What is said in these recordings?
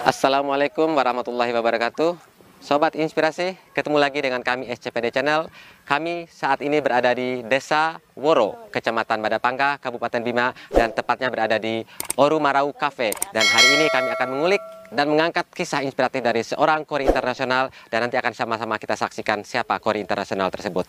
Assalamualaikum warahmatullahi wabarakatuh. Sobat Inspirasi, ketemu lagi dengan kami SCPD Channel. Kami saat ini berada di Desa Woro, Kecamatan Badapangka, Kabupaten Bima, dan tepatnya berada di Oru Marau Cafe. Dan hari ini kami akan mengulik dan mengangkat kisah inspiratif dari seorang kori internasional dan nanti akan sama-sama kita saksikan siapa kori internasional tersebut.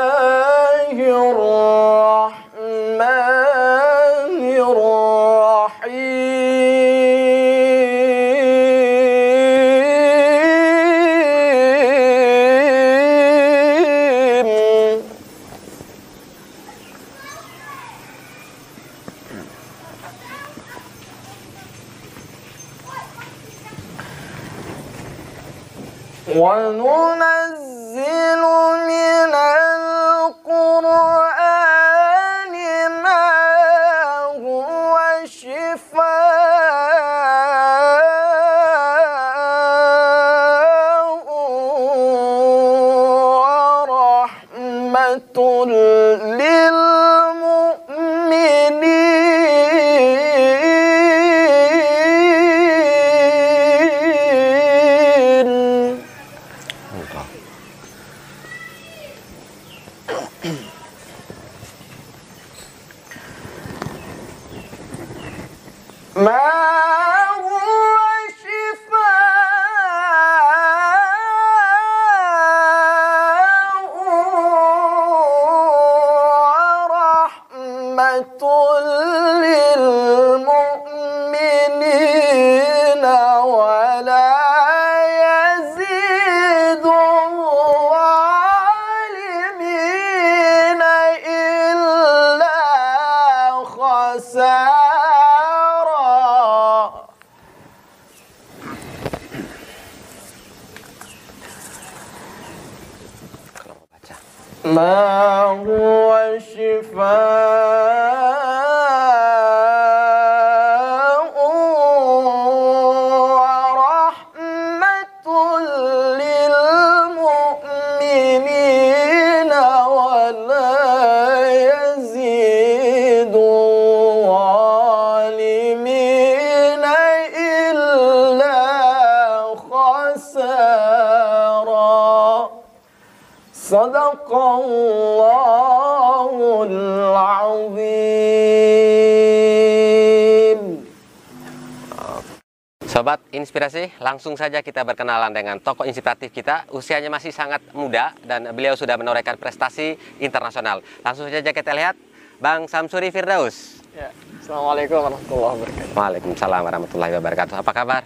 Inspirasi, langsung saja kita berkenalan dengan tokoh inspiratif kita. Usianya masih sangat muda dan beliau sudah menorehkan prestasi internasional. Langsung saja kita lihat Bang Samsuri Firdaus. Ya, Assalamualaikum warahmatullahi wabarakatuh. Waalaikumsalam warahmatullahi wabarakatuh. Apa kabar?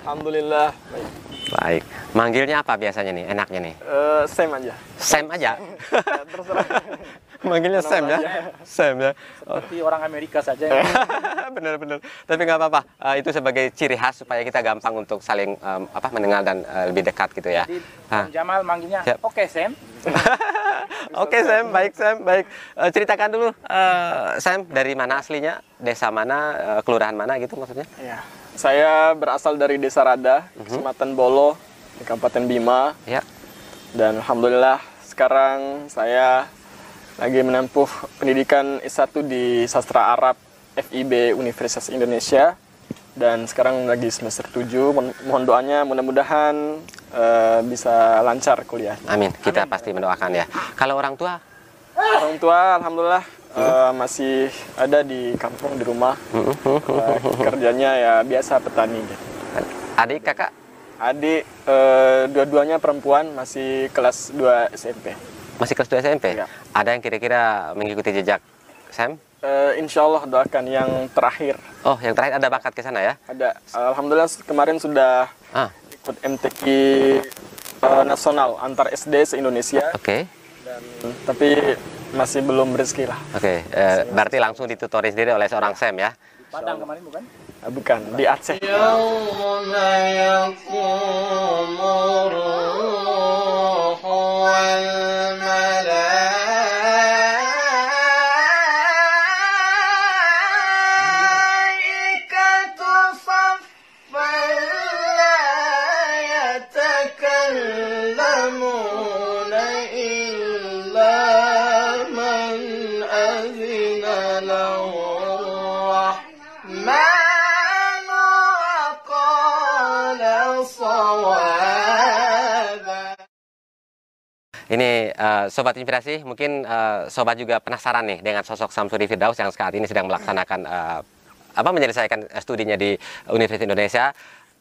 Alhamdulillah. Baik. Baik. Manggilnya apa biasanya nih? Enaknya nih? Eh, same aja. Sam aja. Ya, terserah. Manggilnya Sam ya? Sam ya. Oh, seperti orang Amerika saja ya. Bener-bener. Tapi nggak apa-apa. Eh, itu sebagai ciri khas supaya kita gampang untuk saling em, apa mengenal dan eh, lebih dekat gitu ya. Jadi Jamal manggilnya, oke Sam. Oke Sam, baik Sam, baik. Eh, ceritakan dulu eh, Sam dari mana aslinya, desa mana, eh, kelurahan mana gitu maksudnya? Ya, saya berasal dari Desa Rada, Kecamatan Bolo, di Kabupaten Bima. Ya. Dan alhamdulillah sekarang saya lagi menempuh pendidikan S1 di Sastra Arab FIB Universitas Indonesia dan sekarang lagi semester 7. Mohon- doanya mudah-mudahan eh, bisa lancar kuliah. Amin. Kita pasti mendoakan ya. Kalau orang tua, Orang tua alhamdulillah eh, masih ada di kampung di rumah. Eh, kerjanya ya biasa petani gitu. adik, kakak, Adik eh, dua-duanya perempuan masih kelas 2 SMP. Masih kelas 2 SMP. Iya. Ada yang kira-kira mengikuti jejak Sam? Eh, insya Allah doakan yang terakhir Oh, yang terakhir ada bakat ke sana ya? ada. Alhamdulillah kemarin sudah Ah, ikut MTQ eh, nasional antar SD se Indonesia oke. dan tapi masih belum rezeki lah. Oke, eh, berarti langsung ditutori sendiri oleh seorang Sam ya? Padang kemarin bukan? Ah, bukan, di Aceh. Yaumul Eh, sobat inspirasi, mungkin eh, sobat juga penasaran nih dengan sosok Samsuri Firdaus yang saat ini sedang melaksanakan eh, apa menyelesaikan studinya di Universitas Indonesia.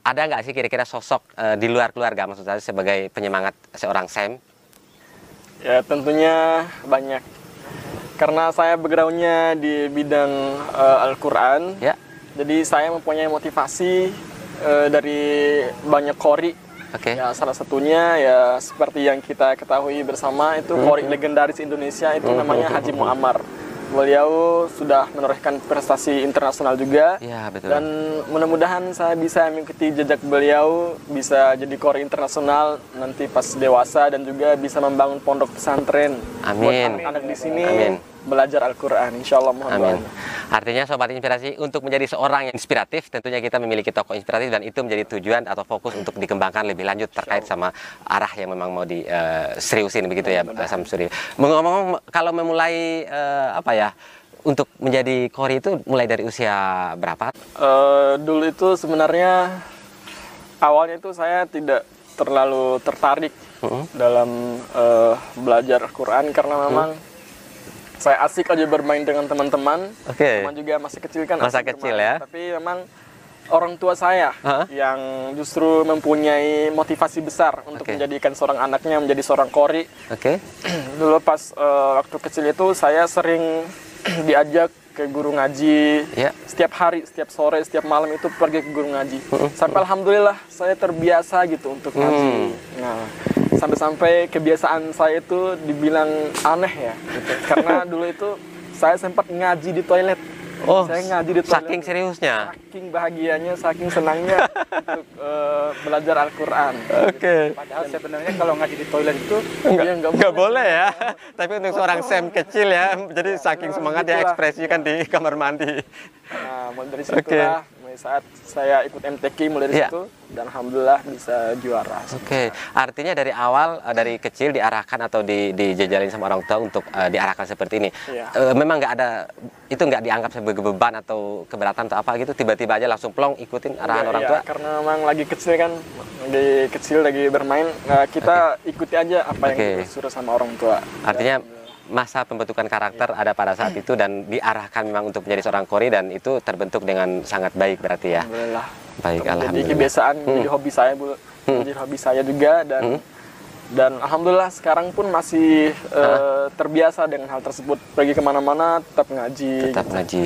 Ada nggak sih kira-kira sosok eh, di luar keluarga maksud saya sebagai penyemangat seorang Sam? Ya tentunya banyak. Karena saya backgroundnya di bidang eh, Al-Quran, Ya, jadi saya mempunyai motivasi eh, dari banyak kori. Oke. Ya salah satunya ya seperti yang kita ketahui bersama itu kori legendaris Indonesia itu namanya Haji Muammar. Beliau sudah menorehkan prestasi internasional juga. Ya betul. Dan mudah-mudahan saya bisa mengikuti jejak beliau, bisa jadi kori internasional nanti pas dewasa dan juga bisa membangun pondok pesantren buat Amin. anak-anak di sini Amin. Belajar Al-Qur'an. Insyaallah mohon Amin. Artinya sobat inspirasi untuk menjadi seorang yang inspiratif tentunya kita memiliki tokoh inspiratif dan itu menjadi tujuan atau fokus untuk dikembangkan lebih lanjut terkait sama arah yang memang mau di eh, seriusin begitu ya Pak Samsuri. Ngomong-ngomong kalau memulai eh, apa ya untuk menjadi kori itu mulai dari usia berapa? Eh, dulu itu sebenarnya awalnya itu saya tidak terlalu tertarik Mm-mm. dalam eh, belajar Al-Quran karena memang saya asik aja bermain dengan teman-teman. Oke. Teman juga masih kecil kan. Masa asik kecil bermain. ya. Tapi memang orang tua saya Hah? yang justru mempunyai motivasi besar untuk Oke. menjadikan seorang anaknya menjadi seorang kori. Oke. Dulu pas eh, waktu kecil itu saya sering diajak ke guru ngaji. Ya. Setiap hari, setiap sore, setiap malam itu pergi ke guru ngaji. Sampai alhamdulillah saya terbiasa gitu untuk ngaji. Nah, sampai-sampai kebiasaan saya itu dibilang aneh ya. gitu. Karena dulu itu saya sempat ngaji di toilet. Oh, saya ngaji di toilet. saking seriusnya. Saking bahagianya, saking senangnya untuk eh, belajar Al-Quran. Oke. Padahal sebenarnya kalau ngaji di toilet itu Enggak, enggak Nggak boleh ya. Tapi untuk seorang Sam kecil ya, jadi saking semangat ya ekspresikan di kamar mandi. Nah, dari situlah, mulai saat saya ikut MTQ mulai dari Iya. situ dan alhamdulillah bisa juara. Oke, artinya dari awal eh, dari kecil diarahkan atau di, dijejalin sama orang tua untuk eh, diarahkan seperti ini. Iya. Eh, memang nggak ada itu nggak dianggap sebagai beban atau keberatan atau apa gitu tiba-tiba aja langsung plong ikutin arahan Iya, orang iya, tua. Karena memang lagi kecil kan, lagi kecil lagi bermain, nah, kita ikuti aja apa yang disuruh sama orang tua. Artinya masa pembentukan karakter ada pada saat itu dan diarahkan memang untuk menjadi seorang kori dan itu terbentuk dengan sangat baik berarti ya. Alhamdulillah. Baik, Jadi alhamdulillah. kebiasaan jadi hobi saya, Bu. Jadi hobi saya juga dan dan alhamdulillah sekarang pun masih eh, terbiasa dengan hal tersebut. Pergi ke mana-mana tetap ngaji. Tetap ngaji.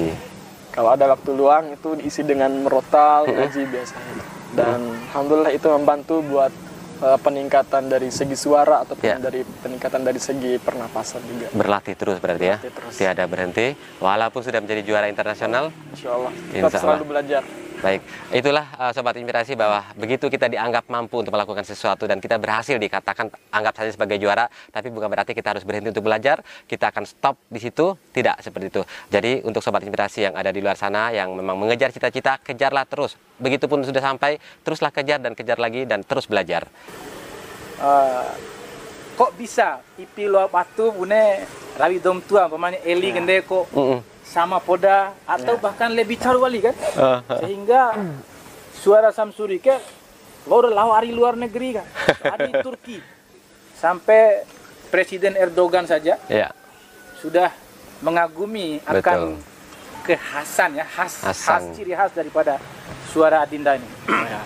Kalau ada waktu luang itu diisi dengan merotal, ngaji biasanya. Dan alhamdulillah itu membantu buat eh, peningkatan dari segi suara ataupun Ya. dari peningkatan dari segi pernapasan juga. Berlatih terus berarti ya. Berlatih terus. Tiada berhenti walaupun sudah menjadi juara internasional Insya Allah. Insya Tetap Allah. selalu belajar. Baik, itulah uh, sobat inspirasi bahwa begitu kita dianggap mampu untuk melakukan sesuatu dan kita berhasil dikatakan anggap saja sebagai juara, tapi bukan berarti kita harus berhenti untuk belajar, kita akan stop di situ, tidak seperti itu. Jadi untuk sobat inspirasi yang ada di luar sana yang memang mengejar cita-cita, kejarlah terus. Begitupun sudah sampai, teruslah kejar dan kejar lagi dan terus belajar. eh, kok bisa ipi lo batu bune rawi dom tua pemane eli gende kok Mm-mm. Sama poda atau bahkan lebih caru kali kan sehingga suara Samsuri ke baru lawari luar negeri kan ada di Turki sampai Presiden Erdogan saja Ya, sudah mengagumi akan kekhasan ya khas Hasan. khas ciri khas daripada suara Adinda ini. Ya.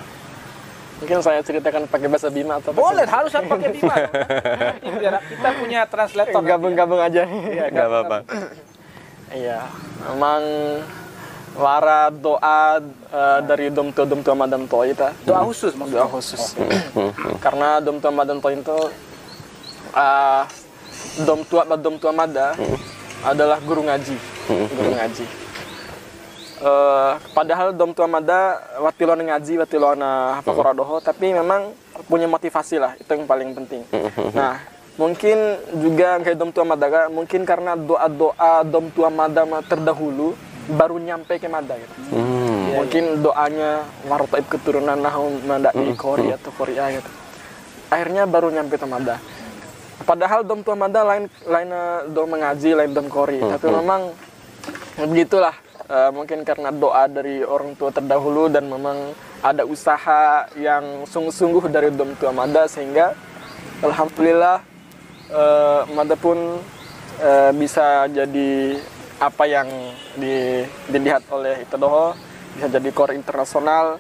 Mungkin saya ceritakan pakai bahasa Bima atau Boleh harus pakai bima. Kita punya translator. nanti ya. gabung-gabung aja. nggak apa-apa. Iya, memang wara doa eh, dari dom tua dom tua madam tua itu Doa khusus doa maksudnya. khusus. Karena dom tua madam tua itu eh, dom tua dom tua mada adalah guru ngaji, guru ngaji. eh, padahal dom tua mada watilon ngaji watilon apa doho tapi memang punya motivasi lah itu yang paling penting nah mungkin juga kayak dom tua mada Kak, mungkin karena doa doa dom tua mada mah terdahulu baru nyampe ke mada gitu. Hmm. mungkin doanya warotaib keturunan nahum mada di Korea atau Korea gitu. Akhirnya baru nyampe ke mada. Padahal dom tua mada lain lain eh, dom mengaji lain dom kori. Tapi memang begitulah Eh, mungkin karena doa dari orang tua terdahulu dan memang ada usaha yang sungguh-sungguh dari dom tua mada sehingga alhamdulillah mada pun eh, bisa jadi apa yang di- dilihat oleh Itadoho bisa jadi core internasional.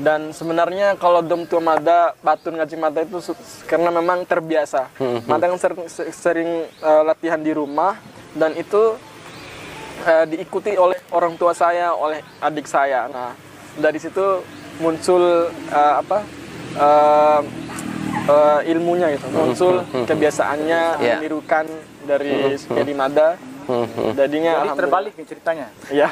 Dan sebenarnya kalau dom tua mada batun ngaji mada itu karena memang terbiasa. Mada kan sering, sering eh, latihan di rumah dan itu eh, diikuti oleh orang tua saya oleh adik saya. Nah dari situ muncul eh, apa eh, eh, ilmunya itu muncul kebiasaannya Iya. menirukan dari jadi mada jadinya Jadi terbalik nih ceritanya. ya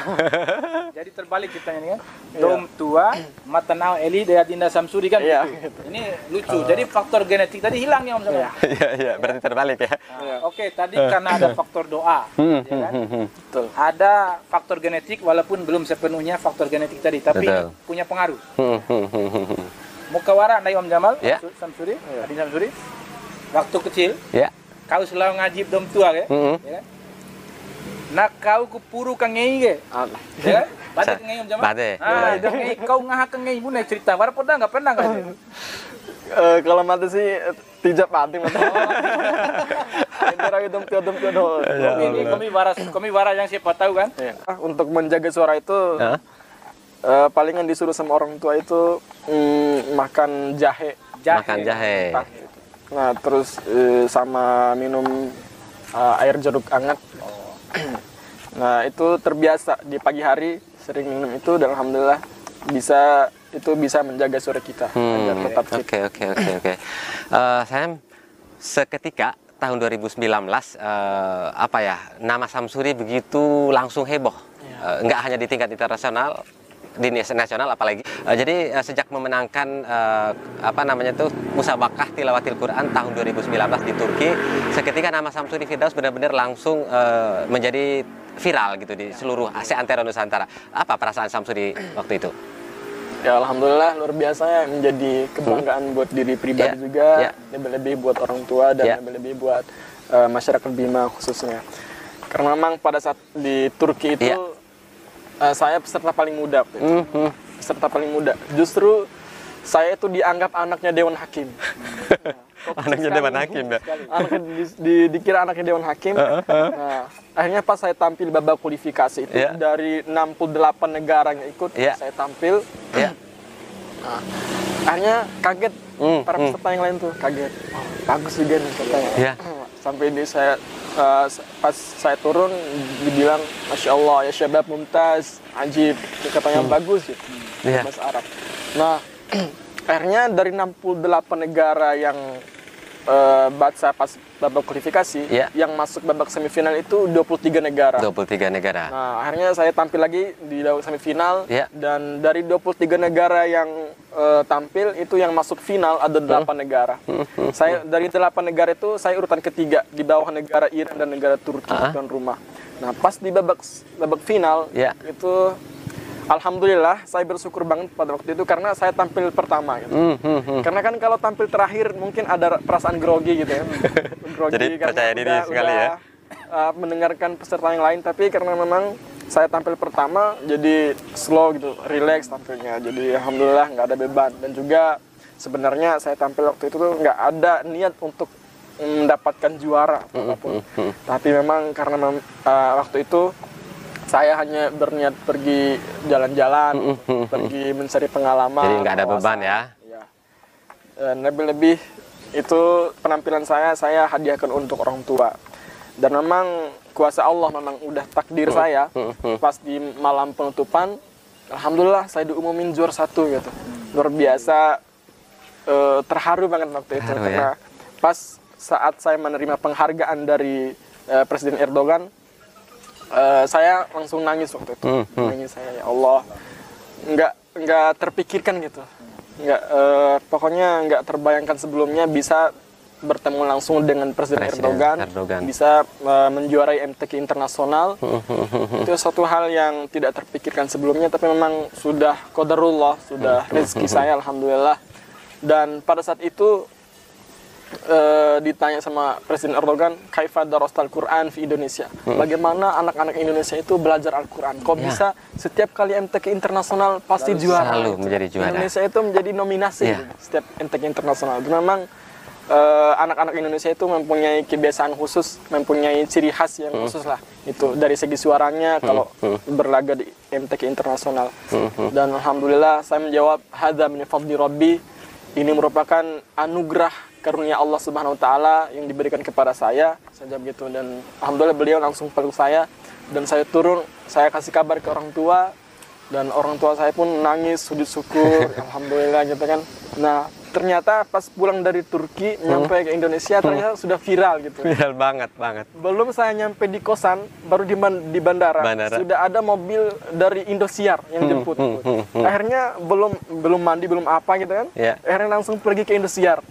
Jadi terbalik ceritanya nih kan. Dom tua, Matanao Eli dari Dinda Samsuri kan. Iya, gitu. gitu. Ini lucu. Jadi faktor genetik tadi hilang ya Om Sama. Iya. Iya, berarti terbalik ya. Nah, Oke, tadi karena ada faktor doa, Hmm, ya kan? hmm, hmm. betul Ada faktor genetik walaupun belum sepenuhnya faktor genetik tadi, tapi Betul. punya pengaruh. Mukawara dari Om Jamal, Ya. Samsuri, Adi Samsuri. Waktu kecil, Ya. kau selalu ngajib dom tua ya. Hmm. ya kan? Nah kau kupuru kang ngei ke? Allah. Ya? Bade Sa- kang ngei Om Jamal. bade. Ah, kang ngei, kau ngah kang ngei pun cerita. Baru pernah nggak pernah nggak? Eh, kalau mata sih tidak mati mata itu rayu dom tua dom tua. Kami waras, kami waras yang siapa tahu kan? Ah, untuk menjaga suara itu Hah? Eh, palingan disuruh sama orang tua itu mm, makan jahe Jahe. Makan jahe. Nah, terus eh, sama minum eh, air jeruk hangat nah itu terbiasa di pagi hari sering minum itu dan alhamdulillah bisa itu bisa menjaga suara kita agar Hmm, tetap fit. Oke oke oke oke. Sam, seketika tahun 2019 eh, apa ya nama Samsuri begitu langsung heboh. Eh, nggak hanya di tingkat internasional, di nas- nasional apalagi. Eh, jadi eh, sejak memenangkan eh, apa namanya tuh musabakah tilawatil Quran tahun 2019 di Turki, seketika nama Samsuri Firdaus benar-benar langsung eh, menjadi viral gitu di seluruh Asia Antara Nusantara. Apa perasaan Samsuri waktu itu? ya alhamdulillah luar biasa ya menjadi kebanggaan buat diri pribadi Ya, juga ya. lebih-lebih buat orang tua dan Ya. lebih-lebih buat eh, masyarakat Bima khususnya karena memang pada saat di Turki itu Ya. Eh, saya peserta paling muda waktu itu. Hmm, hmm. peserta paling muda justru saya itu dianggap anaknya Dewan Hakim Anaknya Dewan Hakim ya. anaknya di, di- dikira anaknya Dewan Hakim. Nah, akhirnya pas saya tampil babak kualifikasi itu Iya. dari 68 negara yang ikut, Iya. saya tampil. Ya. Nah, akhirnya kaget Hmm, para hmm. peserta yang lain tuh kaget. Oh, bagus juga nih katanya. Iya. Sampai di saya uh, pas saya turun dibilang Masya Allah ya syabab mumtaz ajib katanya bagus gitu Hmm. Iya. bahasa Arab. Nah akhirnya dari 68 negara yang eh, baca pas babak kualifikasi Iya. yang masuk babak semifinal itu 23 negara. 23 negara. Nah, akhirnya saya tampil lagi di babak semifinal Iya. dan dari 23 negara yang eh, tampil itu yang masuk final ada 8 negara. Saya dari 8 negara itu saya urutan ketiga di bawah negara Iran dan negara Turki dan rumah. Nah, pas di babak babak final Iya. itu alhamdulillah saya bersyukur banget pada waktu itu karena saya tampil pertama gitu. Hmm, hmm, hmm. Karena kan kalau tampil terakhir mungkin ada perasaan grogi gitu ya. grogi Jadi percaya diri sekali ya. uh, mendengarkan peserta yang lain tapi karena memang saya tampil pertama jadi slow gitu, relax tampilnya. Jadi alhamdulillah nggak ada beban dan juga sebenarnya saya tampil waktu itu tuh nggak ada niat untuk mendapatkan juara apa pun. Tapi memang karena mem- uh, waktu itu saya hanya berniat pergi jalan-jalan, pergi mencari pengalaman. Jadi nggak ada beban ya. Iya. Dan lebih-lebih itu penampilan saya saya hadiahkan untuk orang tua. Dan memang kuasa Allah memang udah takdir saya pas di malam penutupan, alhamdulillah saya diumumin juara satu gitu. Luar biasa eh, terharu banget waktu itu Terharu ya. karena pas saat saya menerima penghargaan dari eh, Presiden Erdogan eh, saya langsung nangis waktu itu. Hmm, hmm. Nangis saya ya Allah. Nggak nggak terpikirkan gitu. Nggak eh, pokoknya nggak terbayangkan sebelumnya bisa bertemu langsung dengan Presiden, Presiden Erdogan, Erdogan. bisa eh, menjuarai MTQ internasional. Hmm, itu suatu hal yang tidak terpikirkan sebelumnya tapi memang sudah qadarullah sudah Hmm, rezeki saya alhamdulillah dan pada saat itu eh, ditanya sama Presiden Erdogan kaifa darastal Quran di Indonesia bagaimana anak-anak Indonesia itu belajar Al-Quran kok Hmm. Ya. bisa setiap kali MTQ internasional pasti juara selalu menjadi juara. Indonesia itu menjadi nominasi Ya. setiap MTQ internasional itu memang eh, anak-anak Indonesia itu mempunyai kebiasaan khusus, mempunyai ciri khas yang Hmm. khusus lah. Itu dari segi suaranya kalau berlaga di MTQ internasional. Hmm, Dan alhamdulillah saya menjawab hadza min fadli rabbi. Ini merupakan anugerah karunia Allah Subhanahu wa taala yang diberikan kepada saya. Saya jawab gitu dan alhamdulillah beliau langsung peluk saya dan saya turun, saya kasih kabar ke orang tua dan orang tua saya pun nangis sujud syukur alhamdulillah gitu kan nah ternyata pas pulang dari Turki nyampe ke Indonesia ternyata sudah viral gitu Viral banget banget. belum saya nyampe di kosan baru di, ban- di bandara, Bandara. sudah ada mobil dari Indosiar yang jemput hmm, hmm, hmm. akhirnya belum belum mandi belum apa gitu kan Ya. akhirnya langsung pergi ke Indosiar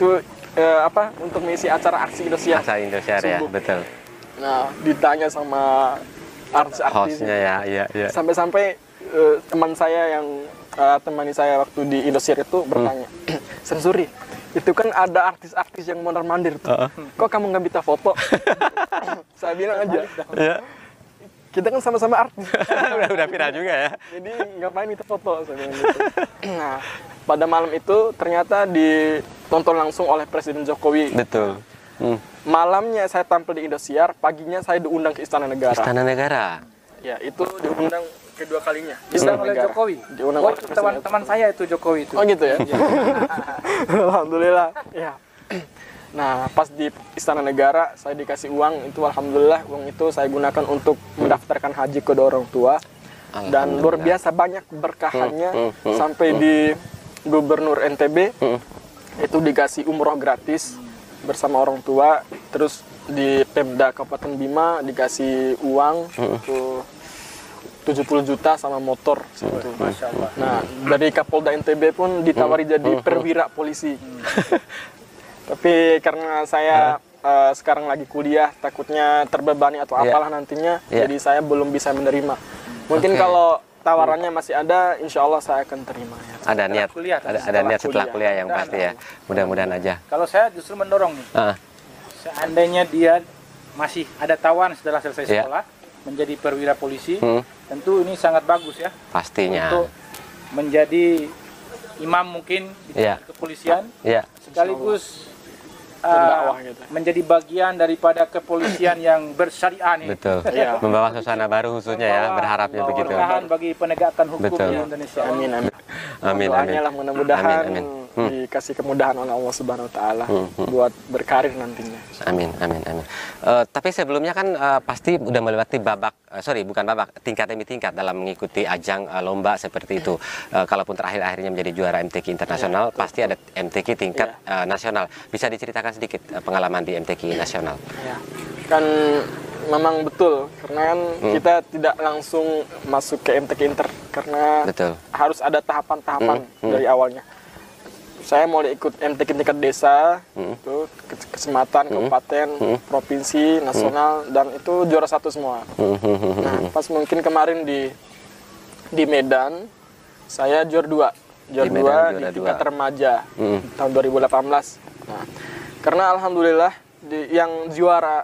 itu eh, apa untuk mengisi acara aksi Indosiar Asal Indosiar ya, betul. nah ditanya sama artis-artis Hostnya ya, iya, iya. sampai-sampai eh, teman saya yang eh, temani saya waktu di Indosiar itu bertanya, Sensuri, itu kan ada artis-artis yang mondar mandir tuh. Kok kamu nggak minta foto? saya bilang aja, Iya. Kita kan sama-sama artis. udah udah viral juga ya. Jadi ngapain minta foto? Saya bilang gitu. Nah, pada malam itu ternyata ditonton langsung oleh Presiden Jokowi. Betul. Hmm. Malamnya saya tampil di Indosiar, paginya saya diundang ke Istana Negara. Istana Negara. Ya, itu diundang kedua kalinya. Diundang oleh Negara. Jokowi. Diundang Oh, itu teman-teman saya itu Jokowi itu. Oh gitu ya. alhamdulillah. Ya. Nah, pas di Istana Negara saya dikasih uang itu alhamdulillah uang itu saya gunakan untuk mendaftarkan haji ke orang tua. Dan luar biasa banyak berkahannya Hmm, hmm, hmm, sampai di Gubernur NTB Hmm. itu dikasih umroh gratis bersama orang tua. Terus di Pemda Kabupaten Bima dikasih uang itu 70 juta sama motor seperti itu. Masya Allah. Nah, dari Kapolda NTB pun ditawari jadi perwira polisi. Tapi karena saya eh, sekarang lagi kuliah, takutnya terbebani atau Iya. apalah nantinya, Iya. jadi saya belum bisa menerima. Mungkin Oke. kalau tawarannya masih ada, insya Allah saya akan terima. Ya. Ada niat, kuliah, ada, ada setelah niat setelah kuliah. kuliah yang pasti ya. Mudah-mudahan aja. Kalau saya justru mendorong nih, Ah, seandainya dia masih ada tawaran setelah selesai Iya. sekolah menjadi perwira polisi, Hmm. tentu ini sangat bagus ya pastinya. untuk menjadi imam mungkin di Iya. kepolisian Iya. sekaligus uh, gitu. menjadi bagian daripada kepolisian yang bersyariah nih. Betul. Iya. Membawa suasana baru khususnya ya, berharapnya begitu. bagi penegakan hukum Betul. di Indonesia. Amin, amin. Amin, Doanya amin. lah mudah-mudahan Amin, amin. Hmm. dikasih kemudahan oleh Allah Subhanahu Wa Taala Hmm, hmm. buat berkarir nantinya. Amin, amin, amin. Eh, tapi sebelumnya kan eh, pasti udah melewati babak, eh, sorry bukan babak, tingkat demi tingkat dalam mengikuti ajang eh, lomba seperti itu. Eh, kalaupun terakhir akhirnya menjadi juara MTQ internasional, pasti ada MTQ tingkat eh, nasional. Bisa diceritakan sedikit eh, pengalaman di MTQ nasional? Ya. Kan memang betul karena kan Hmm. kita tidak langsung masuk ke MTQ Inter karena Betul. harus ada tahapan-tahapan Hmm, hmm. dari awalnya. Saya mau ikut MTQ tingkat desa, Hmm. itu ke- kecamatan, kabupaten, Hmm. provinsi, nasional dan itu juara satu semua. Hmm, hmm, hmm, hmm. Nah, pas mungkin kemarin di di Medan saya juara dua, juara Di Medan dua juara di dua. tingkat remaja Hmm. tahun 2018. Nah, karena alhamdulillah di, yang juara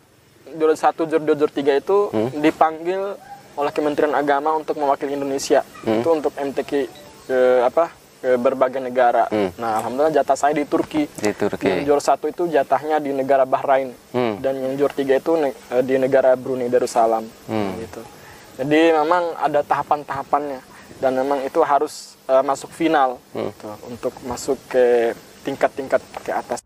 juara satu, juara dua, juara tiga itu Hmm. dipanggil oleh Kementerian Agama untuk mewakili Indonesia Hmm. itu untuk MTQ ke apa ke berbagai negara. Hmm. Nah, alhamdulillah jatah saya di Turki. Di Turki. Yang juara satu itu jatahnya di negara Bahrain Hmm. dan yang juara tiga itu ne- eh, di negara Brunei Darussalam Hmm. gitu. Jadi memang ada tahapan-tahapannya dan memang itu harus eh, masuk final Hmm. gitu, untuk masuk ke tingkat-tingkat ke atas.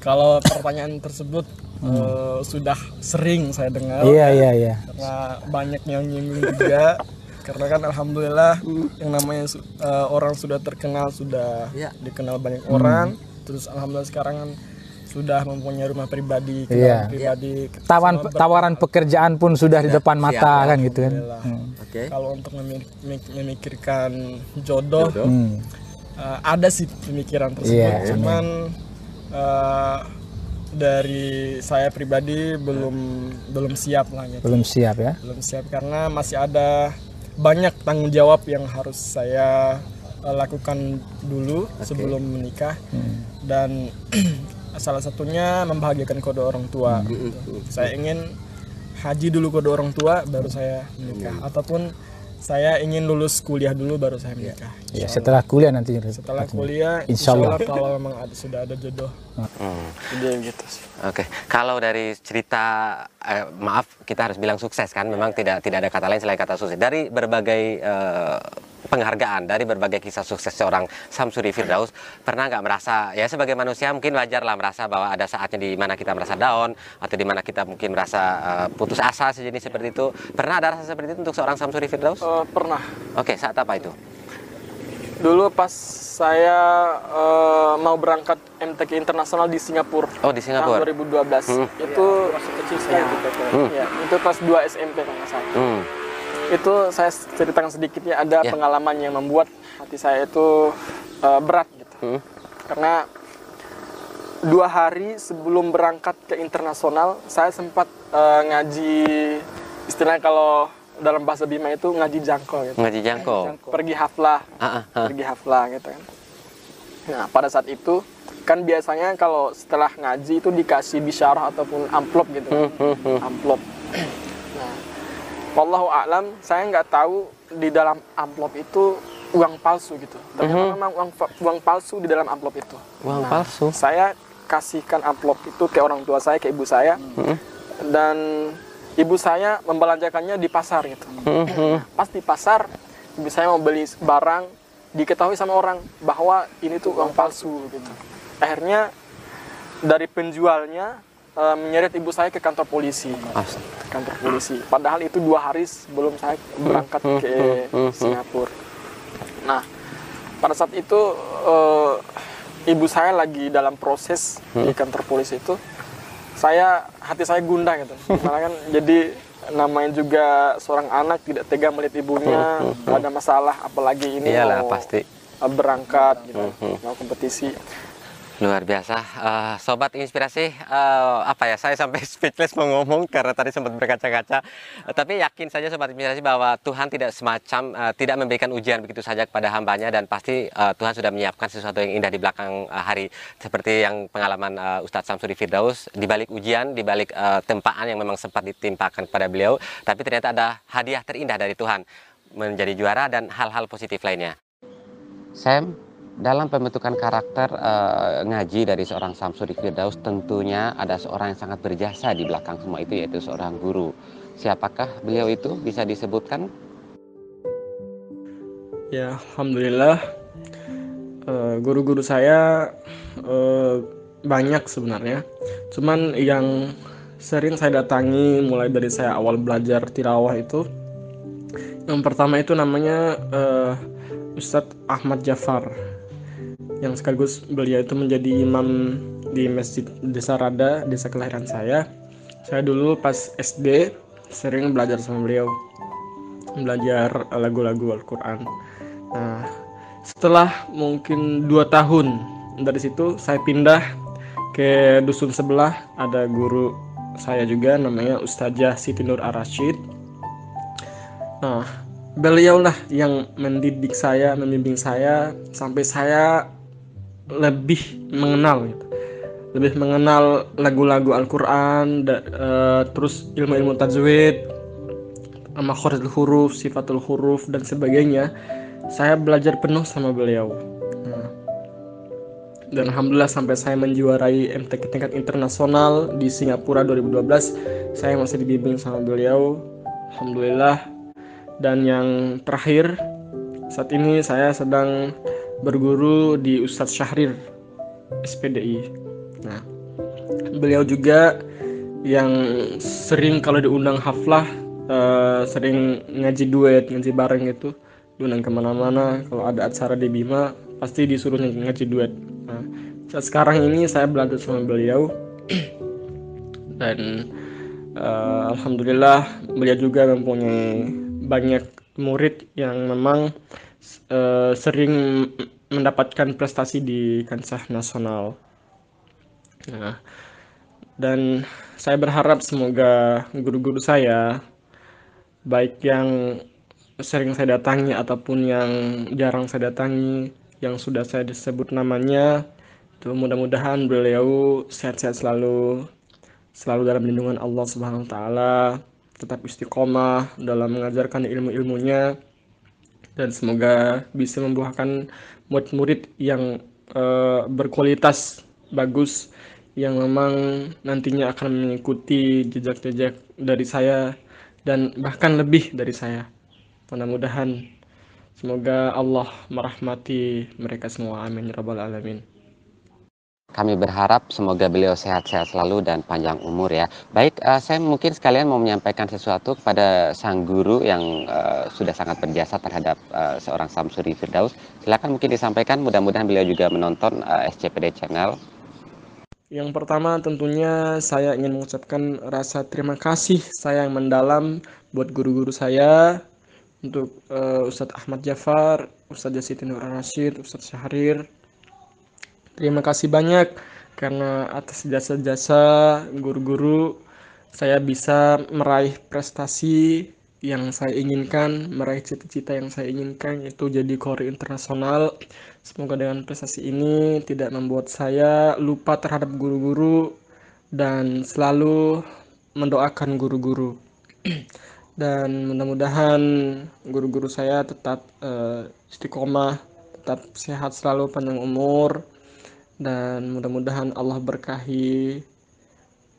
Kalau pertanyaan tersebut eh, sudah sering saya dengar Iya iya iya. karena banyak yang nyinggung juga karena kan alhamdulillah yang namanya su- eh, orang sudah terkenal sudah Iya. dikenal banyak orang terus alhamdulillah sekarang kan sudah mempunyai rumah pribadi, Iya. pribadi. Tawaran Semua tawaran pekerjaan pun sudah di depan mata kan gitu kan. Hmm. Oke. Kalau untuk memi- memi- memikirkan jodoh, Hmm. eh, ada sih pemikiran tersebut. Iya, Cuman eh, dari saya pribadi belum belum siap lah gitu. Belum siap ya. belum siap karena masih ada banyak tanggung jawab yang harus saya uh, lakukan dulu sebelum menikah dan salah satunya membahagiakan kedua orang tua. gitu. Saya ingin haji dulu kedua orang tua baru saya menikah ataupun saya ingin lulus kuliah dulu baru saya menikah. Ya, setelah kuliah nanti. Setelah kuliah Insya insya Allah. Allah kalau memang ada, sudah ada jodoh. Hmm. Gitu sih. Oke, kalau dari cerita eh, maaf kita harus bilang sukses kan, memang tidak tidak ada kata lain selain kata sukses. Dari berbagai eh, penghargaan, dari berbagai kisah sukses seorang Samsuri Firdaus, pernah nggak merasa ya sebagai manusia mungkin wajar lah merasa bahwa ada saatnya di mana kita merasa down atau di mana kita mungkin merasa eh, putus asa sejenis seperti itu. Pernah ada rasa seperti itu untuk seorang Samsuri Firdaus? Uh, pernah Oke, saat apa itu? dulu pas saya uh, mau berangkat MTQ internasional di Singapura. Oh di Singapura. tahun 2012 itu Masih kecil saya gitu. ya, itu kelas 2 SMP kalau nggak salah Hmm. Itu saya ceritakan sedikitnya ada Ya. pengalaman yang membuat hati saya itu uh, berat gitu Hmm. karena dua hari sebelum berangkat ke internasional saya sempat uh, ngaji istilahnya kalau dalam bahasa Bima itu ngaji jangkol gitu Ngaji jangko. pergi haflah Ah, ah, ah. pergi haflah gitu kan. Nah pada saat itu kan biasanya kalau setelah ngaji itu dikasih bisyarah ataupun amplop gitu kan. amplop. Wallahu a'lam saya nggak tahu di dalam amplop itu uang palsu gitu. Ternyata memang uang uang palsu di dalam amplop itu. Uang Nah, palsu. Saya kasihkan amplop itu ke orang tua saya, ke ibu saya, dan ibu saya membelanjakannya di pasar gitu. Nah, Pas di pasar, ibu saya mau beli barang, diketahui sama orang bahwa ini tuh uang palsu gitu. Akhirnya dari penjualnya eh, menyeret ibu saya ke kantor polisi. Astaga. Kantor polisi. Padahal itu dua hari sebelum saya berangkat ke Singapura. Nah, pada saat itu eh, ibu saya lagi dalam proses di kantor polisi itu, saya hati saya gundah gitu. Karena kan jadi namanya juga seorang anak tidak tega melihat ibunya ada masalah, apalagi ini Iyalah, mau pasti. berangkat gitu, mau kompetisi. Luar biasa, Eh, sobat inspirasi. eh, apa ya? Saya sampai speechless mau ngomong karena tadi sempat berkaca-kaca. Eh, tapi yakin saja sobat inspirasi bahwa Tuhan tidak semacam eh, tidak memberikan ujian begitu saja kepada hambanya dan pasti eh, Tuhan sudah menyiapkan sesuatu yang indah di belakang eh, hari seperti yang pengalaman eh, Ustadz Samsuri Firdaus di balik ujian, di balik eh, tempaan yang memang sempat ditimpakan kepada beliau, tapi ternyata ada hadiah terindah dari Tuhan menjadi juara dan hal-hal positif lainnya. Sam, dalam pembentukan karakter eh, ngaji dari seorang Samsuri Firdaus tentunya ada seorang yang sangat berjasa di belakang semua itu yaitu seorang guru. Siapakah beliau itu bisa disebutkan? Ya, alhamdulillah eh, guru-guru saya eh, banyak sebenarnya. Cuman yang sering saya datangi mulai dari saya awal belajar tirawah itu yang pertama itu namanya eh, Ustadz Ahmad Jafar yang sekaligus beliau itu menjadi imam di Masjid Desa Rada, desa kelahiran saya. Saya dulu pas SD sering belajar sama beliau belajar lagu-lagu Al-Quran. Nah, setelah mungkin dua tahun dari situ saya pindah ke dusun sebelah ada guru saya juga namanya Ustazah Siti Nur Ar-Rasyid. Nah, beliau lah yang mendidik saya, membimbing saya sampai saya lebih mengenal gitu. Lebih mengenal lagu-lagu Al-Qur'an eh, terus ilmu-ilmu tajwid, makhorijul huruf, sifatul huruf dan sebagainya. Saya belajar penuh sama beliau. Nah, dan alhamdulillah sampai saya menjuarai MTQ tingkat internasional di Singapura 2012, saya masih dibimbing sama beliau. Alhamdulillah. Dan yang terakhir, saat ini saya sedang berguru di Ustadz Syahrir SPDI. Nah, beliau juga yang sering kalau diundang haflah eh, sering ngaji duet, ngaji bareng gitu. Diundang ke mana-mana kalau ada acara di Bima pasti disuruh ng- ngaji duet. Nah, sekarang ini saya belajar sama beliau. Dan eh, alhamdulillah beliau juga mempunyai banyak murid yang memang eh, sering mendapatkan prestasi di kancah nasional. Nah, dan saya berharap semoga guru-guru saya baik yang sering saya datangi ataupun yang jarang saya datangi yang sudah saya disebut namanya itu mudah-mudahan beliau sehat-sehat selalu selalu dalam lindungan Allah Subhanahu wa taala tetap istiqomah dalam mengajarkan ilmu-ilmunya dan semoga bisa membuahkan murid-murid yang eh, berkualitas bagus yang memang nantinya akan mengikuti jejak-jejak dari saya dan bahkan lebih dari saya. Mudah-mudahan semoga Allah merahmati mereka semua. Amin ya rabbal alamin. Kami berharap semoga beliau sehat-sehat selalu dan panjang umur ya. Baik, eh, saya mungkin sekalian mau menyampaikan sesuatu kepada sang guru yang eh, sudah sangat berjasa terhadap eh, seorang Samsuri Firdaus. Silakan mungkin disampaikan, mudah-mudahan beliau juga menonton eh, SCPD Channel. Yang pertama tentunya saya ingin mengucapkan rasa terima kasih saya yang mendalam buat guru-guru saya untuk eh, Ustadz Ahmad Jafar, Ustadz Yasitin Nur Rashid, Ustadz Syahrir. Terima kasih banyak karena atas jasa-jasa guru-guru saya bisa meraih prestasi yang saya inginkan, meraih cita-cita yang saya inginkan yaitu jadi kori internasional. Semoga dengan prestasi ini tidak membuat saya lupa terhadap guru-guru dan selalu mendoakan guru-guru. Dan mudah-mudahan guru-guru saya tetap eh, istiqomah, tetap sehat selalu panjang umur dan mudah-mudahan Allah berkahi.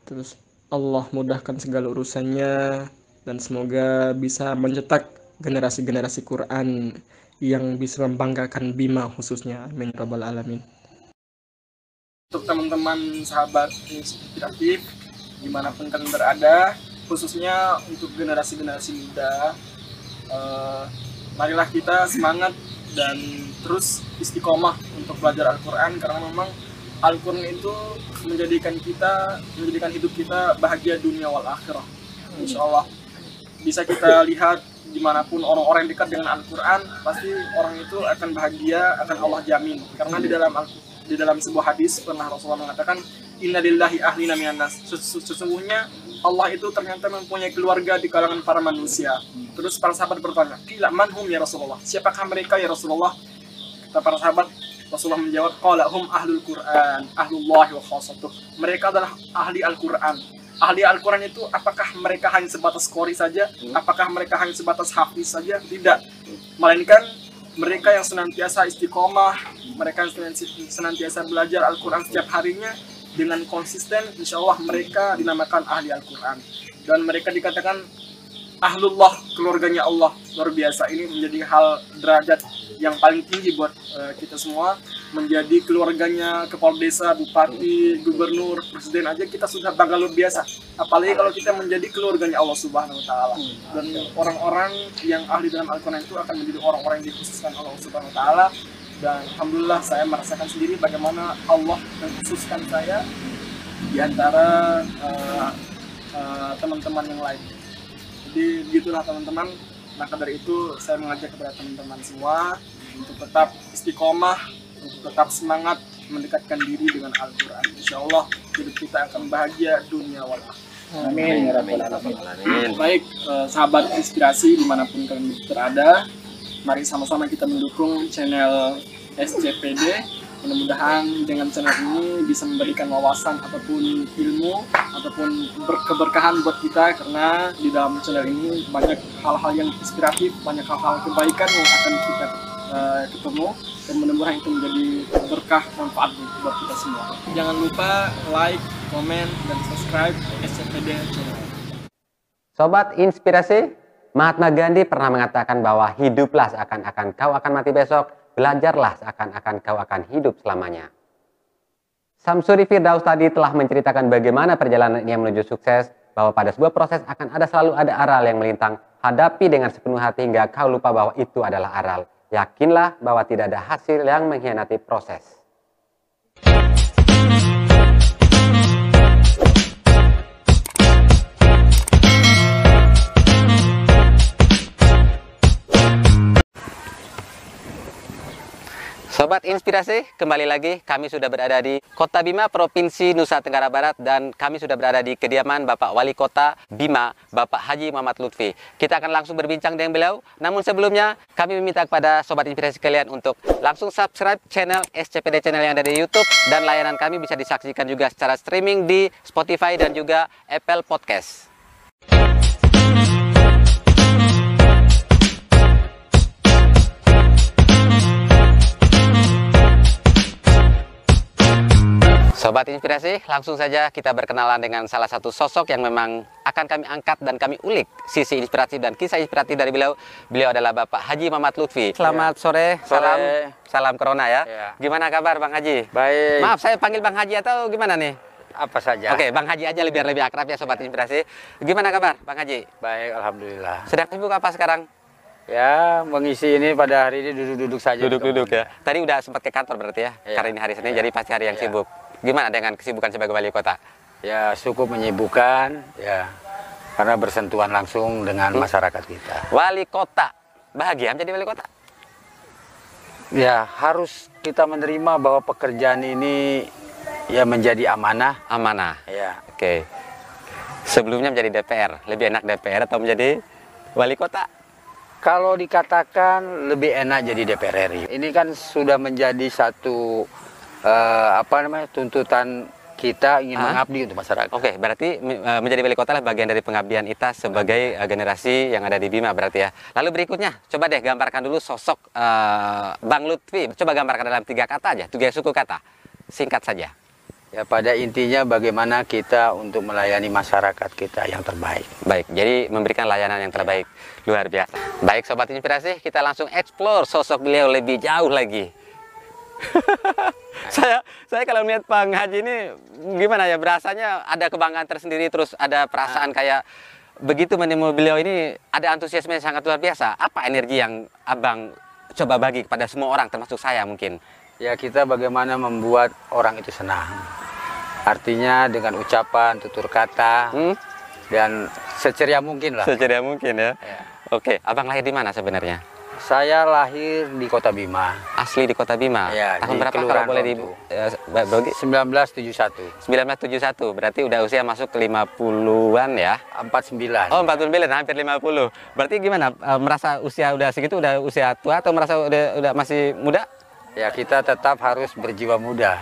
Terus Allah mudahkan segala urusannya. Dan semoga bisa mencetak generasi-generasi Quran yang bisa membanggakan Bima khususnya. Amin rabbal alamin. Untuk teman-teman sahabat inspiratif di mana pun kalian berada khususnya untuk generasi-generasi muda eh, marilah kita semangat dan terus istiqomah untuk belajar Al-Quran karena memang Al-Quran itu menjadikan kita menjadikan hidup kita bahagia dunia wal akhirah. Insya Allah bisa kita lihat di mana pun orang-orang dekat dengan Al-Quran pasti orang itu akan bahagia akan Allah jamin. Karena di dalam Al di dalam sebuah hadis pernah Rasulullah mengatakan Inna lillahi ahlina minan nas. Sesungguhnya Allah itu ternyata mempunyai keluarga di kalangan para manusia. Terus para sahabat bertanya Kila manhum ya Rasulullah? Siapakah mereka ya Rasulullah? Kata para sahabat Rasulullah menjawab qala hum ahlul Quran ahlullah wa khasatuh. Mereka adalah ahli Al-Quran. Ahli Al-Quran itu apakah mereka hanya sebatas kori saja? Apakah mereka hanya sebatas hafiz saja? Tidak. Melainkan mereka yang senantiasa istiqomah mereka yang senantiasa belajar Al-Quran setiap harinya dengan konsisten insya Allah mereka dinamakan ahli Al-Quran. Dan mereka dikatakan ahlullah keluarganya Allah. Luar biasa. Ini menjadi hal derajat yang paling tinggi buat uh, kita semua. Menjadi keluarganya kepala desa, bupati, gubernur, presiden aja kita sudah bangga luar biasa. Apalagi kalau kita menjadi keluarganya Allah Subhanahu wa taala. Dan orang-orang yang ahli dalam Al-Qur'an itu akan menjadi orang-orang yang dikhususkan Allah Subhanahu wa taala dan alhamdulillah saya merasakan sendiri bagaimana Allah mengkhususkan saya di antara uh, uh, teman-teman yang lain. Jadi gitulah teman-teman. Maka dari itu saya mengajak kepada teman-teman semua untuk tetap istiqomah, untuk tetap semangat mendekatkan diri dengan Al-Quran. Insya Allah hidup kita akan bahagia dunia wal. Amin alamin. Baik eh, sahabat inspirasi di mana pun kalian berada, mari sama-sama kita mendukung channel SCPD mudah-mudahan dengan channel ini bisa memberikan wawasan ataupun ilmu ataupun berkeberkahan buat kita karena di dalam channel ini banyak hal-hal yang inspiratif banyak hal-hal kebaikan yang akan kita uh, ketemu dan mudah-mudahan itu menjadi berkah manfaat buat kita semua. Jangan lupa like, komen, dan subscribe SCPD channel. Sobat Inspirasi, Mahatma Gandhi pernah mengatakan bahwa hiduplah seakan-akan kau akan mati besok, belajarlah seakan-akan kau akan hidup selamanya. Samsuri Firdaus tadi telah menceritakan bagaimana perjalanan ia menuju sukses, bahwa pada sebuah proses akan ada selalu ada aral yang melintang, hadapi dengan sepenuh hati hingga kau lupa bahwa itu adalah aral. Yakinlah bahwa tidak ada hasil yang mengkhianati proses. Sobat Inspirasi, kembali lagi kami sudah berada di Kota Bima, Provinsi Nusa Tenggara Barat dan kami sudah berada di kediaman Bapak Wali Kota Bima, Bapak Haji Muhammad Lutfi. Kita akan langsung berbincang dengan beliau. Namun sebelumnya, kami meminta kepada Sobat Inspirasi kalian untuk langsung subscribe channel SCPD Channel yang ada di YouTube dan layanan kami bisa disaksikan juga secara streaming di Spotify dan juga Apple Podcast. Sobat Inspirasi, langsung saja kita berkenalan dengan salah satu sosok yang memang akan kami angkat dan kami ulik sisi inspiratif dan kisah inspiratif dari beliau. Beliau adalah Bapak Haji Muhammad Lutfi. Selamat sore, Sore. salam salam corona ya. Ya. Gimana kabar Bang Haji? Baik. Maaf, saya panggil Bang Haji atau gimana nih? Apa saja? Oke, Bang Haji aja biar lebih akrab ya Sobat Inspirasi. Gimana kabar Bang Haji? Baik, alhamdulillah. Sedang sibuk apa sekarang? Ya, mengisi ini pada hari ini duduk-duduk saja. Duduk-duduk ya. Tadi udah sempat ke kantor berarti ya? Iya. Karena ini hari Senin, Iya. jadi pasti hari yang Iya. sibuk. Gimana dengan kesibukan sebagai wali kota? Ya, cukup menyibukkan ya. Karena bersentuhan langsung dengan Hmm. masyarakat kita. Wali kota. Bahagia menjadi wali kota? Ya, harus kita menerima bahwa pekerjaan ini ya menjadi amanah. Amanah. Ya, Oke. Sebelumnya menjadi DPR, lebih enak DPR atau menjadi wali kota? kalau dikatakan lebih enak jadi DPR RI. Ini kan sudah menjadi satu eh, apa namanya tuntutan kita ingin Hah? mengabdi untuk masyarakat. Oke, berarti eh, menjadi wali kota lah bagian dari pengabdian kita sebagai eh, generasi yang ada di Bima berarti ya. Lalu berikutnya, coba deh gambarkan dulu sosok eh, Bang Lutfi. Coba gambarkan dalam tiga kata aja, tiga suku kata. Singkat saja. Ya pada intinya bagaimana kita untuk melayani masyarakat kita yang terbaik. Baik, jadi memberikan layanan yang terbaik. Luar biasa. Baik Sobat Inspirasi, kita langsung explore sosok beliau lebih jauh lagi. saya saya kalau melihat Bang Haji ini gimana ya berasanya ada kebanggaan tersendiri terus ada perasaan kayak begitu menemu beliau ini ada antusiasme yang sangat luar biasa. Apa energi yang Abang coba bagi kepada semua orang termasuk saya mungkin? Ya kita bagaimana membuat orang itu senang. Artinya dengan ucapan, tutur kata, Hmm? dan seceria mungkin lah. Seceria mungkin ya. Ya. Oke, Abang lahir di mana sebenarnya? Saya lahir di Kota Bima, Asli di Kota Bima. Ya, Tahun berapa kalau boleh di bagi? 1971, 1971 berarti udah usia masuk ke 50-an ya 49. Oh 49 hampir 50 berarti gimana Eh, merasa usia udah segitu udah usia tua atau merasa udah, udah masih muda Ya kita tetap harus berjiwa muda.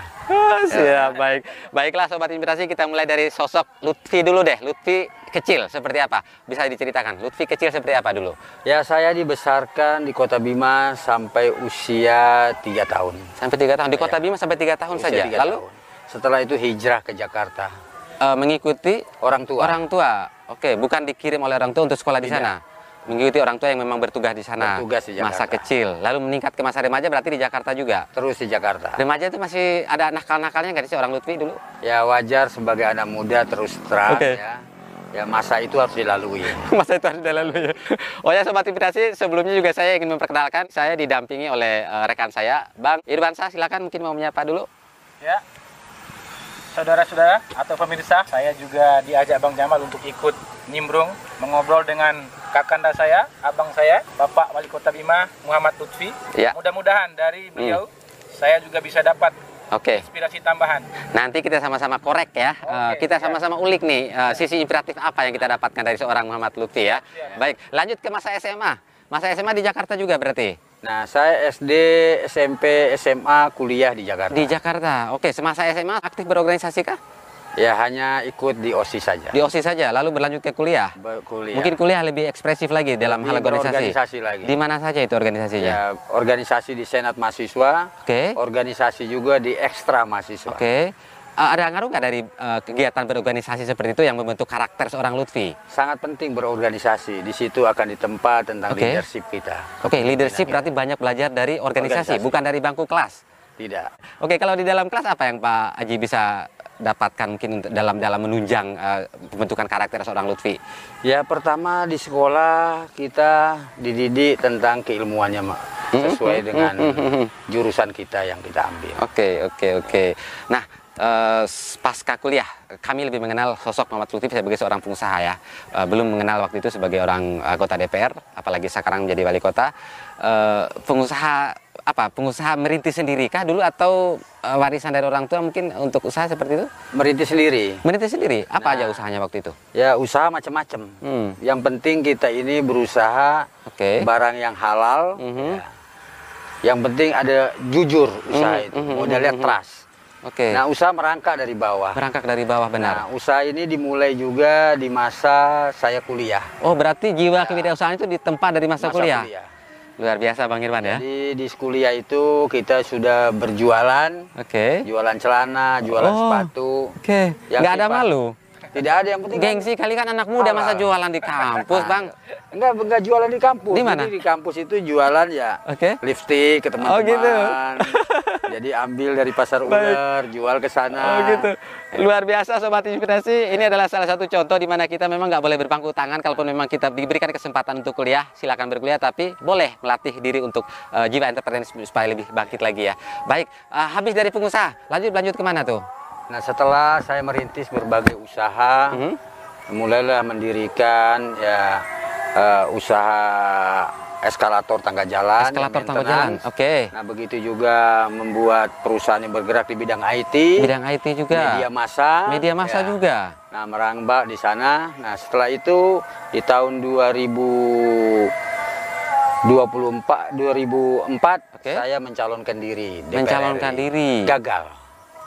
Siap baik baiklah sobat inspirasi kita mulai dari sosok Lutfi dulu deh Lutfi kecil seperti apa bisa diceritakan Lutfi kecil seperti apa dulu Ya saya dibesarkan di Kota Bima sampai usia 3 tahun. sampai tiga tahun di kota Iya. Bima sampai tiga tahun Usia saja tiga lalu tahun. Setelah itu hijrah ke Jakarta. eh, mengikuti Orang tua. orang tua oke bukan dikirim oleh orang tua untuk sekolah di Tidak. sana mengikuti orang tua yang memang bertugas di sana Bertugas di masa kecil lalu meningkat ke masa remaja berarti di Jakarta juga Terus di Jakarta. remaja itu masih ada nakal-nakalnya nggak sih orang Lutfi dulu Ya wajar sebagai anak muda terus terang Oke. ya. Ya masa itu harus dilalui. masa itu lalu ya oh ya sobat inspirasi sebelumnya juga saya ingin memperkenalkan saya didampingi oleh eh, rekan saya Bang Irwansa silakan mungkin mau menyapa dulu Ya, saudara-saudara atau pemirsa, saya juga diajak Bang Jamal untuk ikut nimbrung mengobrol dengan kakanda saya, abang saya, Bapak Wali Kota Bima Muhammad Lutfi. Ya. Mudah-mudahan dari beliau saya juga bisa dapat oke inspirasi tambahan. nanti kita sama-sama korek ya Eh, Oke, kita siap. sama-sama ulik nih eh, sisi inspiratif apa yang kita dapatkan dari seorang Muhammad Lutfi ya Siap. baik lanjut ke masa SMA masa SMA di Jakarta juga berarti Nah, saya SD, SMP, SMA, kuliah di Jakarta. di Jakarta oke semasa SMA aktif berorganisasi kah Ya hanya ikut di OSIS saja. di OSIS saja lalu berlanjut ke kuliah Ber- kuliah. mungkin kuliah lebih ekspresif lagi dalam hal organisasi berorganisasi lagi. di mana saja itu organisasinya Ya, organisasi di Senat Mahasiswa, Oke. organisasi juga di Ekstra Mahasiswa. Oke. Eh, ada ngaruh nggak dari eh, kegiatan berorganisasi seperti itu yang membentuk karakter seorang Lutfi? Sangat penting berorganisasi. Di situ akan ditempa tentang Oke. leadership kita. Oke, leadership berarti banyak belajar dari organisasi, Organisasi. bukan dari bangku kelas. Tidak. Oke, kalau di dalam kelas apa yang Pak Aji bisa dapatkan mungkin dalam dalam menunjang eh, pembentukan karakter seorang Lutfi? Ya pertama di sekolah kita dididik tentang keilmuannya Mak. Hmm, sesuai hmm, dengan hmm, hmm, hmm. jurusan kita yang kita ambil. Oke, oke, oke. Nah, eh, pasca kuliah, kami lebih mengenal sosok Muhammad Lutfi sebagai seorang pengusaha ya. Eh, belum mengenal waktu itu sebagai orang anggota DPR, apalagi sekarang menjadi wali kota. Eh, pengusaha apa pengusaha merintis sendiri kah dulu atau eh, warisan dari orang tua mungkin untuk usaha seperti itu? Merintis sendiri. Merintis sendiri. Apa Nah. aja usahanya waktu itu? Ya usaha macam-macam. Hmm. Yang penting kita ini berusaha Oke. barang yang halal. Mhm. ya. Yang penting ada jujur usaha Mhm, itu. mhm, Modalnya mhm. trust. Oke. Nah usaha merangkak dari bawah. Berangkat dari bawah Nah benar. usaha ini dimulai juga di masa saya kuliah. Oh berarti jiwa kewirausahaan itu ditempa dari masa, kuliah. Luar biasa Bang Irwan ya. Jadi di kuliah itu kita sudah berjualan, Oke. jualan celana, jualan Oh. sepatu. Oke. Yang Nggak ada malu. Tidak ada yang penting. Gengsi kali kan anak muda masa jualan di kampus Bang. Enggak, enggak jualan di kampus. Di mana? Jadi di kampus itu jualan ya Oke. lipstick ke Oh, teman-teman. gitu. Jadi ambil dari pasar ular, jual ke sana. Oh gitu. Luar biasa Sobat Inspirasi. Ini adalah salah satu contoh di mana kita memang nggak boleh berpangku tangan. Kalaupun memang kita diberikan kesempatan untuk kuliah, silakan berkuliah. Tapi boleh melatih diri untuk eh, jiwa entrepreneur supaya lebih bangkit lagi ya. Baik, eh, habis dari pengusaha, lanjut lanjut ke mana tuh? Nah, setelah saya merintis berbagai usaha, Mhm. mulailah mendirikan ya eh, usaha eskalator tangga jalan, Eskalator tangga jalan. Oke. Nah, begitu juga membuat perusahaan yang bergerak di bidang IT, Bidang IT juga. media massa, Media massa ya. juga. Nah, merambah di sana. Nah, setelah itu di tahun 2024 2004 Oke. saya mencalonkan diri DPR Mencalonkan RI. diri. Gagal.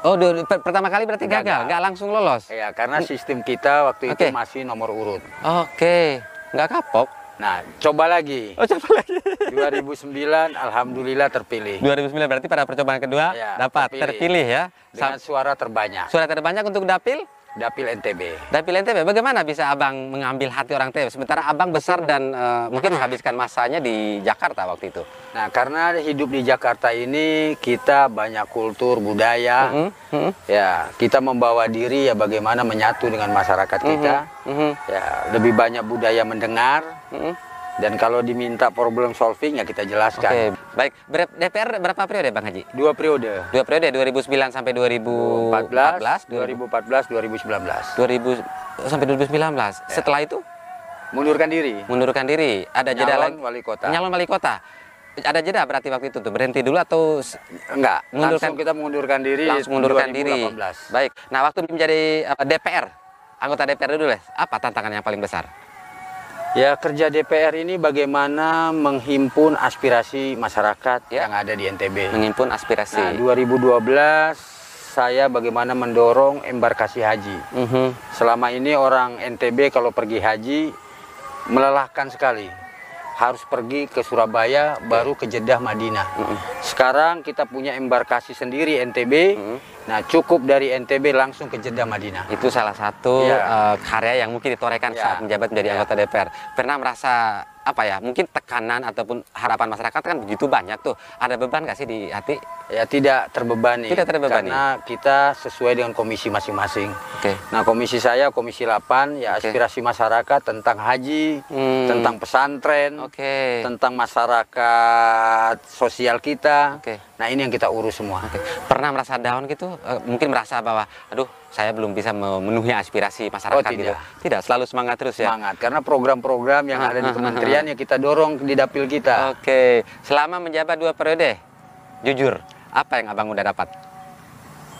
Oh, du- per- pertama kali berarti gagal, Gagal. nggak langsung lolos. Ya, karena sistem kita waktu Oke. itu masih nomor urut. Oke, nggak kapok. Nah, coba lagi. Oh, coba lagi. 2009 alhamdulillah terpilih 2009 berarti pada percobaan kedua Ya, dapat terpilih. terpilih ya. dengan suara terbanyak. Suara terbanyak untuk dapil Dapil NTB. Dapil NTB, bagaimana bisa abang mengambil hati orang NTB? Sementara abang besar dan eh, mungkin menghabiskan masanya di Jakarta waktu itu. Nah, karena hidup di Jakarta ini kita banyak kultur budaya. Mhm, mhm, Ya, kita membawa diri ya bagaimana menyatu dengan masyarakat kita. mhm, Ya, lebih banyak budaya mendengar mhm. Dan kalau diminta problem solving ya kita Oke, jelaskan. baik. Ber- DPR berapa periode Bang Haji? Dua periode. Dua periode 2009 sampai 2014, 2014, 2014, 2019. 2000 sampai 2019. Setelah itu Mundurkan diri. mundurkan diri. Ada jeda Nyalon lagi. wali kota. Nyalon wali kota. Ada jeda berarti waktu itu tuh berhenti dulu atau Enggak, Mundurkan- langsung kita mengundurkan diri langsung mundurkan diri. 2018. Baik. Nah, waktu menjadi DPR, anggota DPR dulu, Les, apa tantangan yang paling besar? Ya kerja DPR ini bagaimana menghimpun aspirasi masyarakat Ya. yang ada di NTB. Menghimpun aspirasi. Nah, 2012 saya bagaimana mendorong embarkasi haji. Mhm. Selama ini orang NTB kalau pergi haji melelahkan sekali. Harus pergi ke Surabaya baru ke Jeddah Madinah. Sekarang kita punya embarkasi sendiri NTB. Nah, cukup dari NTB langsung ke Jeddah Madinah. Itu salah satu Ya. eh, karya yang mungkin ditorehkan Ya. saat menjabat menjadi Ya. anggota DPR. Pernah merasa apa ya? Mungkin tekanan ataupun harapan masyarakat kan begitu banyak tuh. Ada beban nggak sih di hati? Ya tidak terbebani. Tidak terbebani. Karena kita sesuai dengan komisi masing-masing. Oke. Nah, komisi saya komisi 8 ya Oke. aspirasi masyarakat tentang haji, Hmm. tentang pesantren, Oke. tentang masyarakat sosial kita. Oke. Nah, ini yang kita urus semua. Oke. Pernah merasa down gitu? Eh, mungkin merasa bahwa, aduh, saya belum bisa memenuhi aspirasi masyarakat Oh, gitu. tidak. Tidak, selalu semangat terus ya. Semangat karena program-program yang Ah, ada di ah, kementerian ya kita dorong di dapil kita. Oke, selama menjabat dua periode, jujur, apa yang abang udah dapat?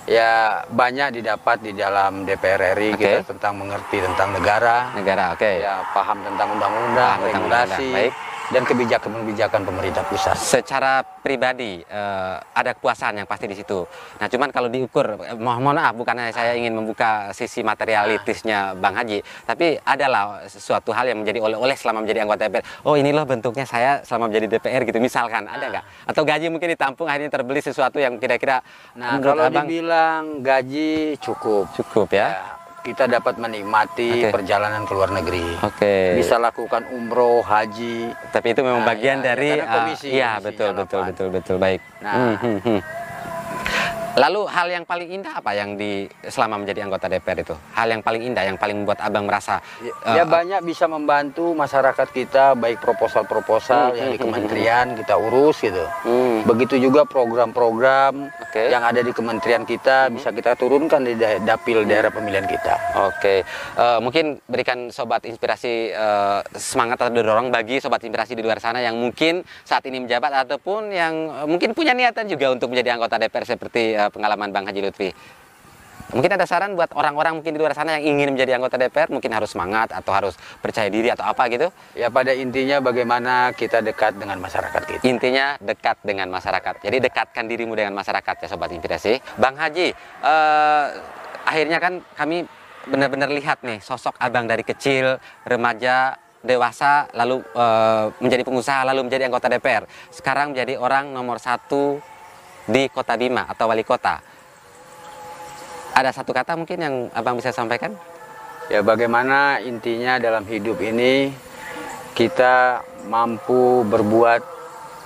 Ya banyak didapat di dalam DPR RI Oke. kita tentang mengerti tentang negara, Negara, oke. ya paham tentang undang-undang, regulasi, undang-undang, baik. Dan kebijakan-kebijakan pemerintah pusat. Secara pribadi eh, ada kepuasan yang pasti di situ. Nah, cuman kalau diukur, eh, mohon mohon maaf, bukannya saya ingin membuka sisi materialitisnya Bang Haji, tapi adalah sesuatu hal yang menjadi oleh-oleh selama menjadi anggota DPR. Oh, ini loh bentuknya saya selama menjadi DPR gitu, misalkan ada nggak? Atau gaji mungkin ditampung akhirnya terbeli sesuatu yang kira-kira Nah, kalau abang dibilang gaji cukup, cukup ya? ya, kita dapat menikmati Oke. perjalanan ke luar negeri. Oke. Bisa lakukan umroh, haji. Tapi itu memang Nah, bagian iya, dari uh, komisi, iya komisi betul betul betul betul baik. Nah. Hmm, hmm, hmm. Lalu hal yang paling indah apa yang di selama menjadi anggota DPR itu? Hal yang paling indah yang paling membuat abang merasa Ya, ya banyak bisa membantu masyarakat kita baik proposal-proposal yang di kementerian kita urus gitu. Hmm. Begitu juga program-program Oke. yang ada di kementerian kita bisa kita turunkan di da- dapil daerah pemilihan kita. Oke, Eh, mungkin berikan sobat inspirasi eh, semangat atau dorong bagi sobat inspirasi di luar sana yang mungkin saat ini menjabat ataupun yang mungkin punya niatan juga untuk menjadi anggota DPR seperti eh, pengalaman Bang Haji Lutfi. Mungkin ada saran buat orang-orang mungkin di luar sana yang ingin menjadi anggota DPR, mungkin harus semangat atau harus percaya diri atau apa gitu. Ya pada intinya bagaimana kita dekat dengan masyarakat kita. Intinya dekat dengan masyarakat. Jadi dekatkan dirimu dengan masyarakat ya sobat inspirasi. Bang Haji, eh, akhirnya kan kami benar-benar lihat nih sosok abang dari kecil, remaja, dewasa, lalu eh, menjadi pengusaha, lalu menjadi anggota DPR. Sekarang menjadi orang nomor satu di Kota Bima atau wali kota. Ada satu kata mungkin yang abang bisa sampaikan? Ya bagaimana intinya dalam hidup ini kita mampu berbuat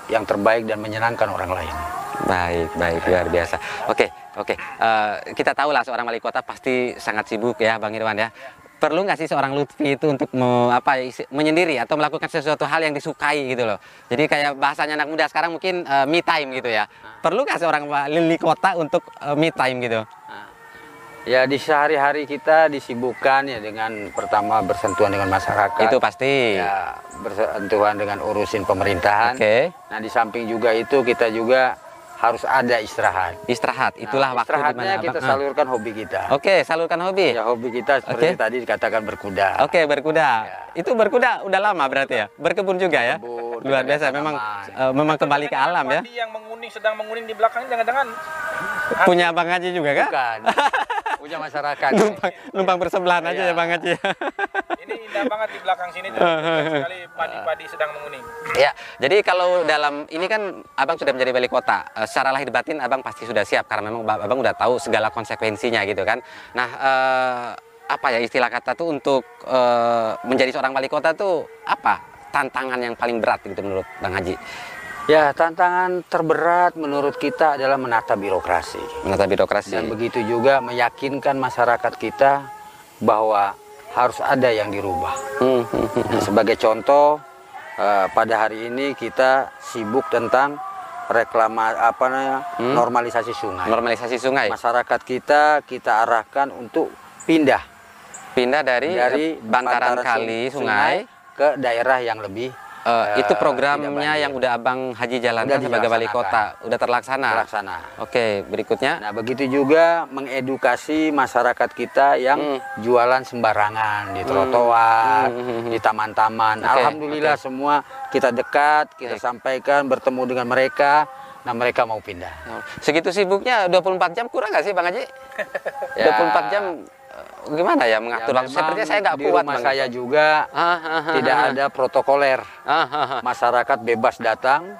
yang terbaik dan menyenangkan orang lain. Baik, baik, luar biasa. Oke, oke. Eh, kita tahu lah seorang wali kota pasti sangat sibuk ya, Bang Irwan ya. Perlu nggak sih seorang Lutfi itu untuk me- apa isi- menyendiri atau melakukan sesuatu hal yang disukai gitu loh. Jadi kayak bahasanya anak muda sekarang mungkin eh, me time gitu ya. Perlu nggak seorang wali kota untuk eh, me time gitu? Ya di sehari-hari kita disibukkan ya dengan pertama bersentuhan dengan masyarakat. Itu pasti. ya bersentuhan dengan urusin pemerintahan. Oke. Nah di samping juga itu kita juga harus ada istirahat. Istirahat. Itulah Nah, waktu di istirahatnya mana kita Abang- salurkan hobi kita. Ah. Oke, salurkan hobi. Ya hobi kita seperti Oke. tadi dikatakan berkuda. Oke, berkuda. Ya. Itu berkuda udah lama berarti ya? Berkebun juga ya? Berkebun, Luar biasa memang eh, memang kembali ke alam ya. Yang menguning sedang menguning di belakang jangan-jangan Punya Bang Haji juga kah? Bukan. Punya masyarakat. numpang, numpang bersebelahan aja Iya. ya Bang Haji. ini indah banget di belakang sini tuh sekali padi-padi sedang menguning. ya, jadi kalau dalam ini kan Abang sudah menjadi wali kota. Eh, secara lahir batin Abang pasti sudah siap karena memang ba- Abang udah tahu segala konsekuensinya gitu kan. Nah, eh, apa ya istilah kata tuh untuk eh, menjadi seorang wali kota tuh apa? Tantangan yang paling berat gitu menurut Bang Haji. Ya tantangan terberat menurut kita adalah menata birokrasi. Menata birokrasi. Dan begitu juga meyakinkan masyarakat kita bahwa harus ada yang dirubah. Hmm, hmm, hmm. Nah, sebagai contoh, eh, pada hari ini kita sibuk tentang reklama apa namanya Hmm. normalisasi sungai. Normalisasi sungai. Masyarakat kita kita arahkan untuk pindah Pindah dari, dari eh, bantaran, kali sungai. ke daerah yang lebih Eh, itu programnya yang udah Abang Haji jalankan sebagai wali kota, udah terlaksana. terlaksana. Oke, berikutnya. Nah, begitu juga mengedukasi masyarakat kita yang Hmm. jualan sembarangan di trotoar, Hmm, hmm, hmm, hmm. di taman-taman. Oke, Alhamdulillah oke. semua kita dekat, kita Baik. sampaikan, bertemu dengan mereka, nah mereka mau pindah. Segitu sibuknya 24 jam kurang nggak sih Bang Haji? Ya. 24 jam eh, gimana ya mengatur Ya, waktu? Sepertinya saya nggak kuat rumah saya juga Ah, ah, ah, tidak ada protokoler. Masyarakat bebas datang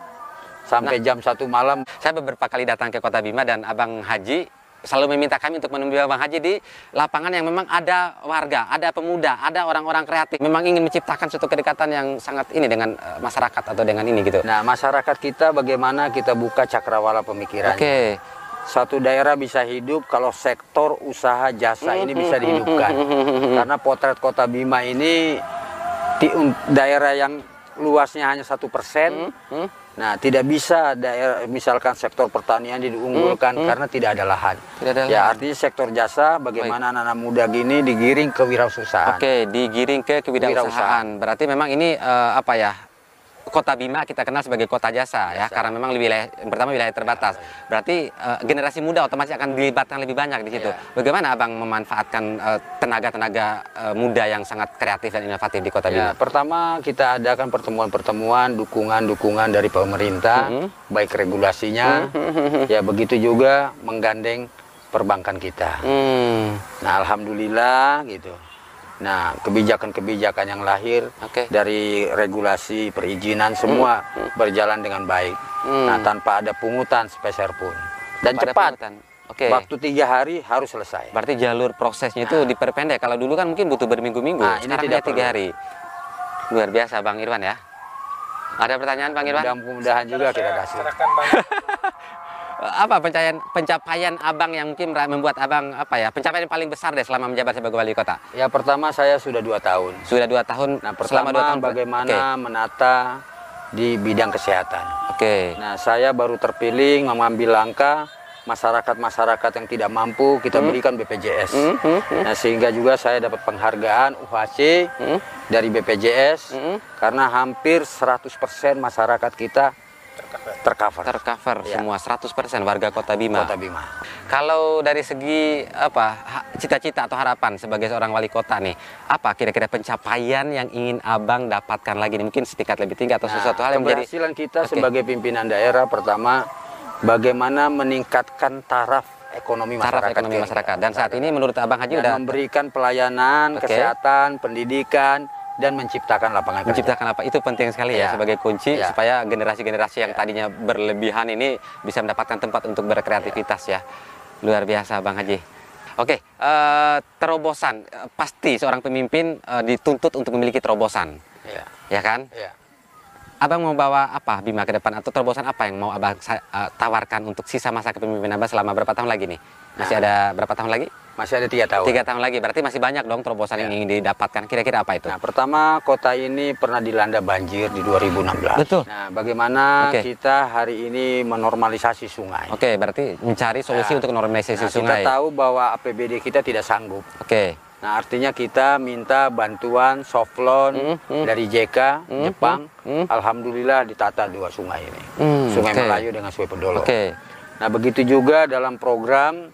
sampai jam satu malam. Saya beberapa kali datang ke Kota Bima dan Abang Haji selalu meminta kami untuk menemui Abang Haji di lapangan yang memang ada warga, ada pemuda, ada orang-orang kreatif. Memang ingin menciptakan suatu kedekatan yang sangat ini dengan eh, masyarakat atau dengan ini gitu. Nah, masyarakat kita bagaimana kita buka cakrawala pemikirannya. Oke. Satu daerah bisa hidup kalau sektor usaha jasa ini bisa dihidupkan. Karena potret kota Bima ini di un- daerah yang luasnya hanya satu persen. Hmm? Nah, tidak bisa daerah misalkan sektor pertanian diunggulkan karena tidak ada lahan. Tidak ada Ya, lahan. artinya sektor jasa bagaimana anak-anak muda gini digiring ke wirausahaan. Oke, digiring ke kewirausahaan. Berarti memang ini eh, apa ya? Kota Bima kita kenal sebagai kota jasa, ya, karena memang wilayah, yang pertama wilayah terbatas. Berarti eh, generasi muda otomatis akan dilibatkan lebih banyak di situ. Iya. Bagaimana abang memanfaatkan eh, tenaga-tenaga eh, muda yang sangat kreatif dan inovatif di kota Ya, Bima? pertama kita adakan pertemuan-pertemuan, dukungan-dukungan dari pemerintah, Mhm. baik regulasinya, ya begitu juga menggandeng perbankan kita. Hmm, Nah, alhamdulillah gitu. Nah, kebijakan-kebijakan yang lahir Oke. dari regulasi perizinan semua berjalan dengan baik. Hmm. Nah, tanpa ada pungutan sepeser pun. Dan pada cepat. Oke. Waktu tiga hari harus selesai. Berarti jalur prosesnya itu diperpendek. Kalau dulu kan mungkin butuh berminggu-minggu. Nah, ini Sekarang tidak hanya tiga hari. Luar biasa, Bang Irwan ya. Ada pertanyaan, Bang Irwan? Mudah-mudahan juga kita kasih. Apa pencapaian pencapaian abang yang mungkin membuat abang apa ya pencapaian yang paling besar deh selama menjabat sebagai wali kota? Ya pertama saya sudah dua tahun. Sudah dua tahun. Nah selama pertama dua tahun bagaimana menata di bidang kesehatan. Oke. Nah saya baru terpilih mengambil langkah masyarakat-masyarakat yang tidak mampu kita Hmm. berikan BPJS. Nah sehingga juga saya dapat penghargaan UHC Hmm. dari BPJS karena hampir 100% masyarakat kita tercover. Tercover Ya. semua 100% warga Kota Bima. Kota Bima. Kalau dari segi apa cita-cita atau harapan sebagai seorang wali kota nih, apa kira-kira pencapaian yang ingin abang dapatkan lagi nih? Mungkin setingkat lebih tinggi atau Nah, sesuatu hal yang menjadi keberhasilan kita Oke. sebagai pimpinan daerah pertama bagaimana meningkatkan taraf ekonomi taraf masyarakat ekonomi masyarakat. Dan saat ini menurut abang Haji Dan udah memberikan pelayanan, Oke. kesehatan, pendidikan dan menciptakan lapangan kerja. menciptakan apa? Itu penting sekali ya, Ya. sebagai kunci Ya. supaya generasi-generasi yang tadinya berlebihan ini bisa mendapatkan tempat untuk berkreativitas ya. Luar biasa Bang Haji. Oke, eh, terobosan pasti seorang pemimpin eh, dituntut untuk memiliki terobosan, Ya, ya kan? ya. Abang mau bawa apa Bima ke depan atau terobosan apa yang mau abang eh, tawarkan untuk sisa masa kepemimpinan abang selama berapa tahun lagi nih? Masih ada berapa tahun lagi? Masih ada tiga tahun. Tiga tahun lagi, berarti masih banyak dong terobosan yang ingin didapatkan. Kira-kira apa itu? Nah, pertama kota ini pernah dilanda banjir di 2016. Betul. Nah, bagaimana Oke. kita hari ini menormalisasi sungai? Oke, berarti mencari solusi Ya. untuk normalisasi Nah, sungai. Kita tahu bahwa APBD kita tidak sanggup. Oke, Nah, artinya kita minta bantuan soft loan Mm, mm. dari JK Mm, Jepang. mm. Alhamdulillah ditata dua sungai ini. Hmm, sungai oke. Melayu dengan Sungai Pedolo. oke, Nah, begitu juga dalam program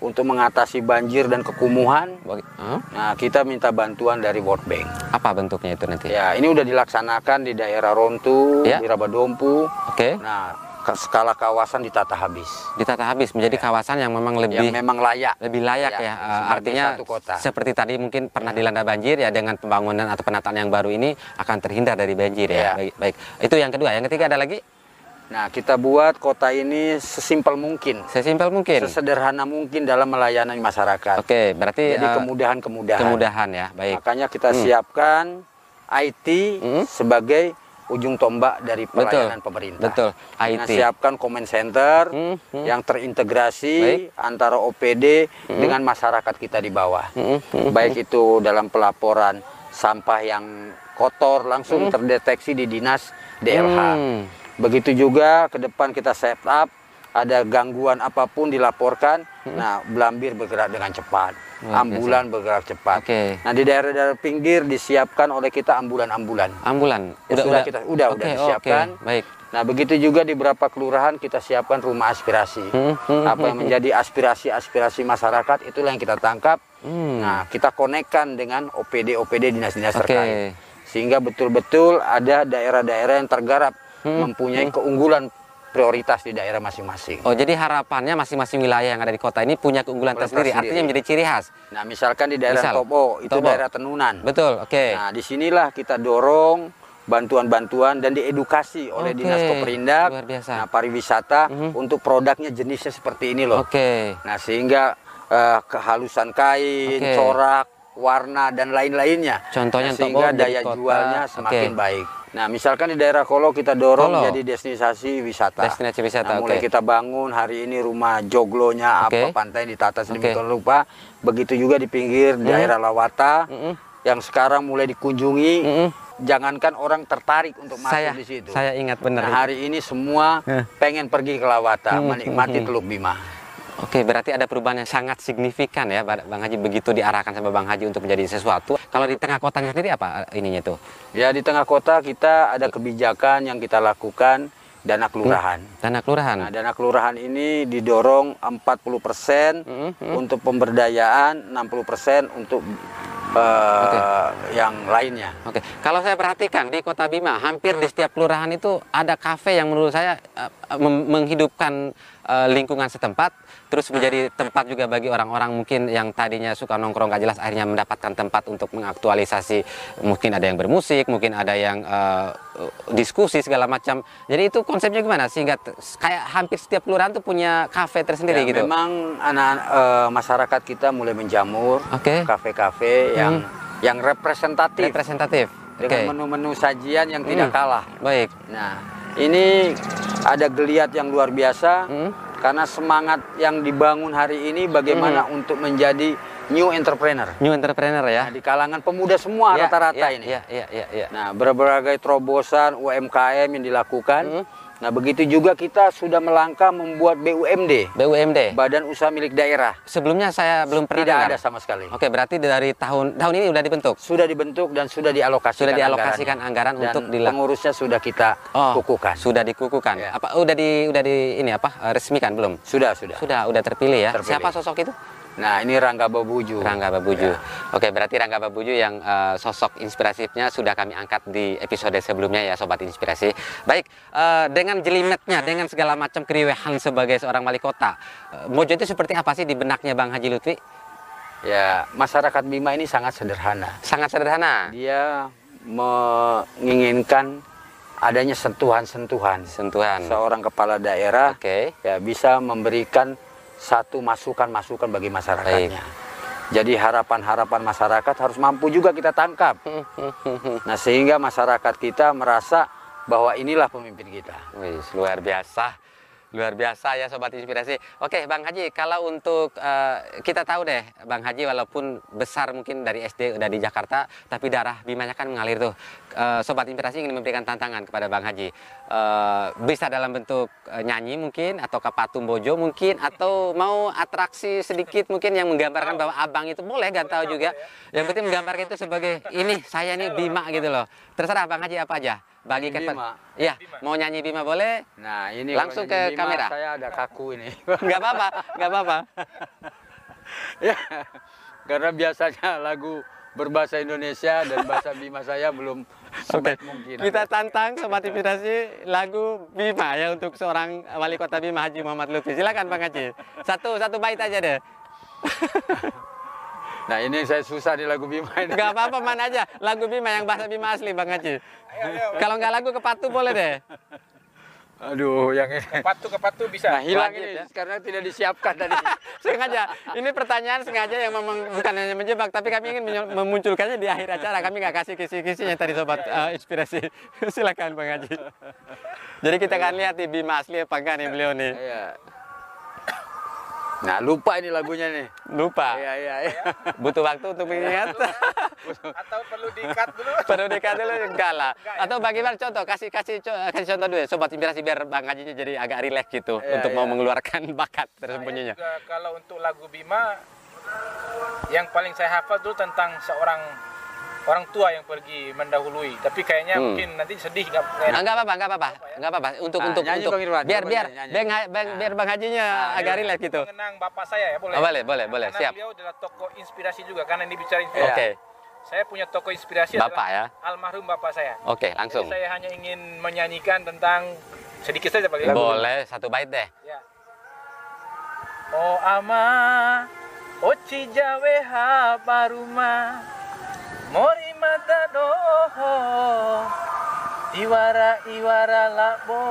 untuk mengatasi banjir dan kekumuhan. Hah? Nah, kita minta bantuan dari World Bank. apa bentuknya itu nanti? Ya, ini udah dilaksanakan di daerah Rontu, Ya. di Rabadompu. Oke, Nah, ke- skala kawasan ditata habis. ditata habis menjadi kawasan yang memang lebih Yang memang layak. lebih layak ya, Ya, eh, sebagai artinya satu kota. seperti tadi mungkin pernah dilanda banjir ya dengan pembangunan atau penataan yang baru ini akan terhindar dari banjir ya. Ya. Baik, baik. Itu yang kedua. Yang ketiga ada lagi Nah, kita buat kota ini sesimpel mungkin. sesimpel mungkin. sesederhana mungkin dalam melayani masyarakat. Oke, berarti Jadi eh, kemudahan-kemudahan. kemudahan ya. Baik. Makanya kita Hmm. siapkan IT Hmm. sebagai ujung tombak dari Betul. pelayanan pemerintah. Betul. Kita IT. siapkan comment center Hmm, hmm. yang terintegrasi Baik. antara OPD dengan masyarakat kita di bawah. Hmm, hmm, Baik itu dalam pelaporan sampah yang kotor langsung terdeteksi di dinas DLH. Hmm. Begitu juga ke depan kita set up ada gangguan apa pun dilaporkan. Nah, Belambir bergerak dengan cepat, Hmm. Luar ambulan bergerak cepat. Oke. Nah, di daerah-daerah pinggir disiapkan oleh kita ambulan-ambulan. Ambulan. Ya, sudah kita- udah- Oke, udah disiapkan. Baik. Nah, begitu juga di beberapa kelurahan kita siapkan rumah aspirasi. Hmm, hmm, Apa yang menjadi aspirasi-aspirasi masyarakat itulah yang kita tangkap. Hmm. Nah, kita konekkan dengan OPD-OPD dinas-dinas Oke. terkait. Sehingga betul-betul ada daerah-daerah yang tergarap Hmm, mempunyai keunggulan prioritas di daerah masing-masing. Oh, jadi harapannya masing-masing wilayah yang ada di kota ini punya keunggulan tersendiri, tersendiri. artinya menjadi ciri khas. Nah, misalkan di daerah Misal, Tobo, itu Tobo. daerah tenunan. Betul, oke. Nah, di sinilah kita dorong bantuan-bantuan dan diedukasi oleh Oke, Dinas Koperindak, luar biasa. nah, pariwisata Mhm. untuk produknya jenisnya seperti ini loh. Oke. Nah, sehingga eh, kehalusan kain, Oke. corak, warna dan lain-lainnya. Contohnya Nah, sehingga daya kota, jualnya semakin baik. Nah, misalkan di daerah Kolo kita dorong Kolo. jadi destinasi wisata. Destinasi wisata, Nah, mulai kita bangun hari ini rumah joglonya Oke. apa pantai ditata sedemikian Oke. rupa. Begitu juga di pinggir daerah Lawata Mm-mm. yang sekarang mulai dikunjungi. Mm-mm. Jangankan orang tertarik untuk masuk Saya di situ. saya ingat benar. Nah, hari ini semua pengen pergi ke Lawata, Hmm, menikmati hmm, hmm. Teluk Bima. Oke, berarti ada perubahan yang sangat signifikan ya, Bang Haji begitu diarahkan sama Bang Haji untuk menjadi sesuatu. Kalau di tengah kotanya sendiri apa ininya tuh? Ya di tengah kota kita ada kebijakan yang kita lakukan dana kelurahan. Dana kelurahan. Nah, dana kelurahan ini didorong 40% Mm, mm. untuk pemberdayaan, 60% untuk eh, yang lainnya. Oke, kalau saya perhatikan di Kota Bima, hampir di setiap kelurahan itu ada kafe yang menurut saya eh, mem- menghidupkan eh, lingkungan setempat, terus menjadi tempat juga bagi orang-orang mungkin yang tadinya suka nongkrong gak jelas, akhirnya mendapatkan tempat untuk mengaktualisasi. Mungkin ada yang bermusik, mungkin ada yang eh, diskusi segala macam. Jadi itu konsepnya gimana? Sehingga kayak hampir setiap kelurahan tuh punya kafe tersendiri Ya, gitu. Memang anak eh, masyarakat kita mulai menjamur kafe-kafe yang yang representatif Representatif. Dengan menu-menu sajian yang tidak Hmm. kalah. Baik. Nah, ini ada geliat yang luar biasa. Hmm. karena semangat yang dibangun hari ini bagaimana Hmm. untuk menjadi new entrepreneur. New entrepreneur Nah, ya. di kalangan pemuda semua Ya, rata-rata ya, ini. Ya, ya, ya, ya. Nah, berbagai terobosan UMKM yang dilakukan. Hmm. Nah, begitu juga kita sudah melangkah membuat BUMD, BUMD. Badan Usaha Milik Daerah. Sebelumnya saya belum pernah Tidak dengar. ada sama sekali. Oke, berarti dari tahun tahun ini sudah dibentuk. Sudah dibentuk dan sudah dialokasikan Sudah dialokasikan anggaran Dan untuk dilak- pengurusnya sudah kita Oh, kukuhkan. Sudah dikukuhkan. Ya. Apa udah di udah di ini apa resmikan belum? Sudah, sudah. Sudah, udah terpilih ya. Terpilih. Siapa sosok itu? Nah, ini Rangga Babuju. Rangga Babuju. Ya. Oke, berarti Rangga Babuju yang eh, sosok inspiratifnya sudah kami angkat di episode sebelumnya ya, sobat inspirasi. Baik, eh, dengan jelimetnya, dengan segala macam keriwehan sebagai seorang wali kota, eh, Mojo itu seperti apa sih di benaknya Bang Haji Lutfi? Ya, masyarakat Bima ini sangat sederhana. Sangat sederhana. Dia menginginkan adanya sentuhan-sentuhan. Sentuhan. Seorang kepala daerah Oke. ya bisa memberikan satu masukan-masukan bagi masyarakatnya. Jadi harapan-harapan masyarakat harus mampu juga kita tangkap. Nah, sehingga masyarakat kita merasa bahwa inilah pemimpin kita. Wih, luar biasa. Luar biasa ya Sobat Inspirasi. Oke Bang Haji, kalau untuk eh, kita tahu deh Bang Haji walaupun besar mungkin dari SD udah di Jakarta, tapi darah Bimanya kan mengalir tuh. Eh, Sobat Inspirasi ingin memberikan tantangan kepada Bang Haji. Eh, bisa dalam bentuk eh, nyanyi mungkin, atau ke patung bojo mungkin, atau mau atraksi sedikit mungkin yang menggambarkan bahwa abang itu boleh gak tahu juga. Yang penting menggambarkan itu sebagai ini saya ini Bima gitu loh. Terserah Bang Haji apa aja. Bagi Bima. Iya, mau nyanyi Bima boleh, Nah, ini Langsung ke kamera. Saya ada kaku ini. nggak apa-apa, nggak apa-apa. ya, karena biasanya lagu berbahasa Indonesia dan bahasa Bima saya belum sebaik mungkin. Kita tantang sobat inspirasi lagu Bima ya untuk seorang wali kota Bima Haji Muhammad Lutfi. Silakan Bang Haji. Satu satu bait aja deh. Nah, ini saya susah di lagu Bima ini. Nggak apa-apa mana aja. Lagu Bima yang bahasa Bima asli Bang Haji. Kalau nggak lagu kepatu boleh deh. Aduh, yang ini. Patu ke patu bisa. Nah, hilang Wajib, ini ya. karena tidak disiapkan tadi. sengaja. Ini pertanyaan sengaja yang memang bukan hanya menjebak, tapi kami ingin memunculkannya di akhir acara. Kami nggak kasih kisi-kisinya tadi sobat eh, inspirasi. Silakan Bang Haji. Jadi kita akan lihat di Bima asli apa enggak nih beliau nih. Iya. Nah, lupa ini lagunya nih. Lupa. Iya, iya, iya. Butuh waktu untuk mengingat. Atau perlu diikat dulu. Perlu dekat dulu enggak lah. Atau bagaimana contoh kasih kasih kasih contoh dulu ya sobat inspirasi biar Bang Hajinya jadi agak rileks gitu Iya, untuk mau iya. mengeluarkan bakat tersembunyinya. Juga kalau untuk lagu Bima yang paling saya hafal dulu tentang seorang orang tua yang pergi mendahului. Tapi kayaknya Hmm. mungkin nanti sedih nggak Enggak apa-apa, enggak apa-apa. Enggak apa-apa. Untuk Ah, untuk nyanyi, untuk Irwan. biar biar. Bang, Bang- biar Bang Hajinya agak rileks gitu. Mengenang bapak saya ya boleh. Oh, boleh, boleh, boleh. Karena Siap. beliau adalah tokoh inspirasi juga karena ini bicara inspirasi. Oke. Saya punya tokoh inspirasi Bapak ya. almarhum bapak saya. Oke, langsung. saya hanya ingin menyanyikan tentang sedikit saja paling Boleh satu bait deh. Ya. O ama ochi jawe ha baruma mori mata doho iwara iwara labo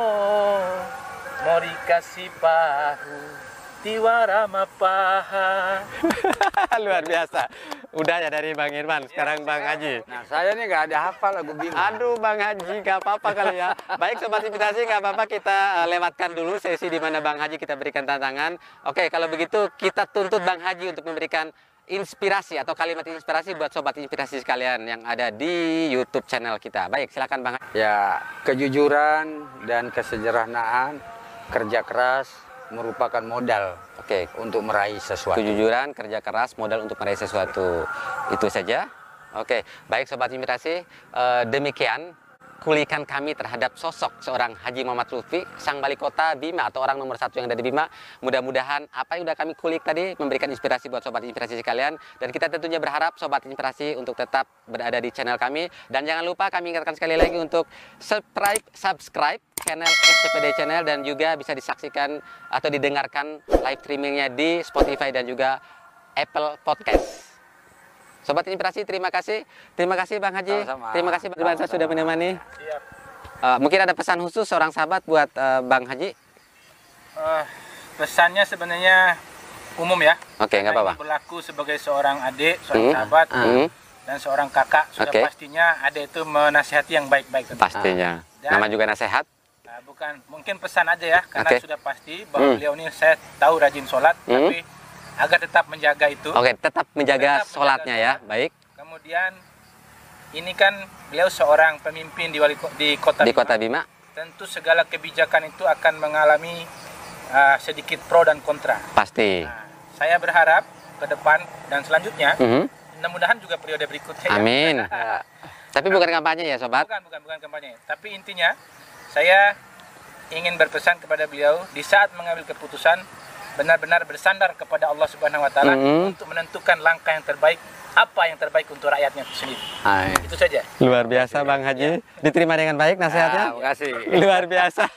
mori kasih pahu tiwara mapaha Luar biasa. Udah ya dari Bang Irman, sekarang Bang Haji. Nah, saya nih nggak ada hafal lagu Bima. Aduh Bang Haji, nggak apa-apa kali ya. Baik Sobat Inspirasi, nggak apa-apa kita eh, lewatkan dulu sesi di mana Bang Haji kita berikan tantangan. Oke, kalau begitu kita tuntut Bang Haji untuk memberikan inspirasi atau kalimat inspirasi buat Sobat Inspirasi sekalian yang ada di YouTube channel kita. Baik, silakan Bang. Ya, kejujuran dan kesejahteraan, kerja keras merupakan modal Oke, untuk meraih sesuatu. kejujuran, kerja keras, modal untuk meraih sesuatu. Itu saja. Oke, baik Sobat Inspirasi, eh, demikian kulikan kami terhadap sosok seorang Haji Muhammad Lutfi, sang wali kota Bima atau orang nomor satu yang ada di Bima. Mudah-mudahan apa yang sudah kami kulik tadi memberikan inspirasi buat Sobat Inspirasi sekalian. Dan kita tentunya berharap Sobat Inspirasi untuk tetap berada di channel kami. Dan jangan lupa kami ingatkan sekali lagi untuk subscribe, subscribe channel SCPD Channel dan juga bisa disaksikan atau didengarkan live streamingnya di Spotify dan juga Apple Podcast. Sobat Inspirasi, terima kasih. Terima kasih Bang Haji. Sama-sama. Terima kasih Bang Bansa sudah menemani. Siap. Eh, mungkin ada pesan khusus seorang sahabat buat eh, Bang Haji? Eh, pesannya sebenarnya umum ya Oke, nggak Karena apa-apa. berlaku sebagai seorang adik seorang Hmm. sahabat Hmm, dan seorang kakak sudah Oke. pastinya adik itu menasihati yang baik-baik pastinya. Dan- Nama juga nasihat. Ah, bukan mungkin pesan aja ya karena Oke. sudah pasti bahwa Hmm. beliau ini saya tahu rajin sholat Hmm. tapi agar tetap menjaga itu Oke, tetap menjaga Tetap menjaga sholatnya ya. sholat. Baik. kemudian ini kan beliau seorang pemimpin di wali di kota Di Bima. Kota Bima. tentu segala kebijakan itu akan mengalami ah, sedikit pro dan kontra Pasti. Nah, saya berharap ke depan dan selanjutnya Mhm. mudah-mudahan juga periode berikutnya ya. Amin. Tapi bukan kampanye ya, sobat. bukan bukan bukan kampanye tapi intinya saya ingin berpesan kepada beliau di saat mengambil keputusan benar-benar bersandar kepada Allah Subhanahu wa taala Mhm. untuk menentukan langkah yang terbaik apa yang terbaik untuk rakyatnya itu sendiri Hai. itu saja Luar biasa Bang Haji. Diterima dengan baik Ah, nasihatnya. makasih. Luar biasa.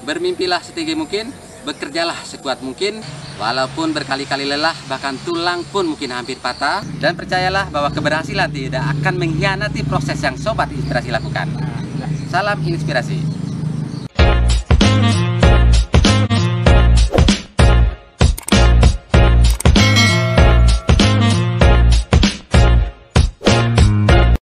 Bermimpilah setinggi mungkin, bekerjalah sekuat mungkin, walaupun berkali-kali lelah, bahkan tulang pun mungkin hampir patah. Dan percayalah bahwa keberhasilan tidak akan mengkhianati proses yang Sobat Inspirasi lakukan. Salam inspirasi.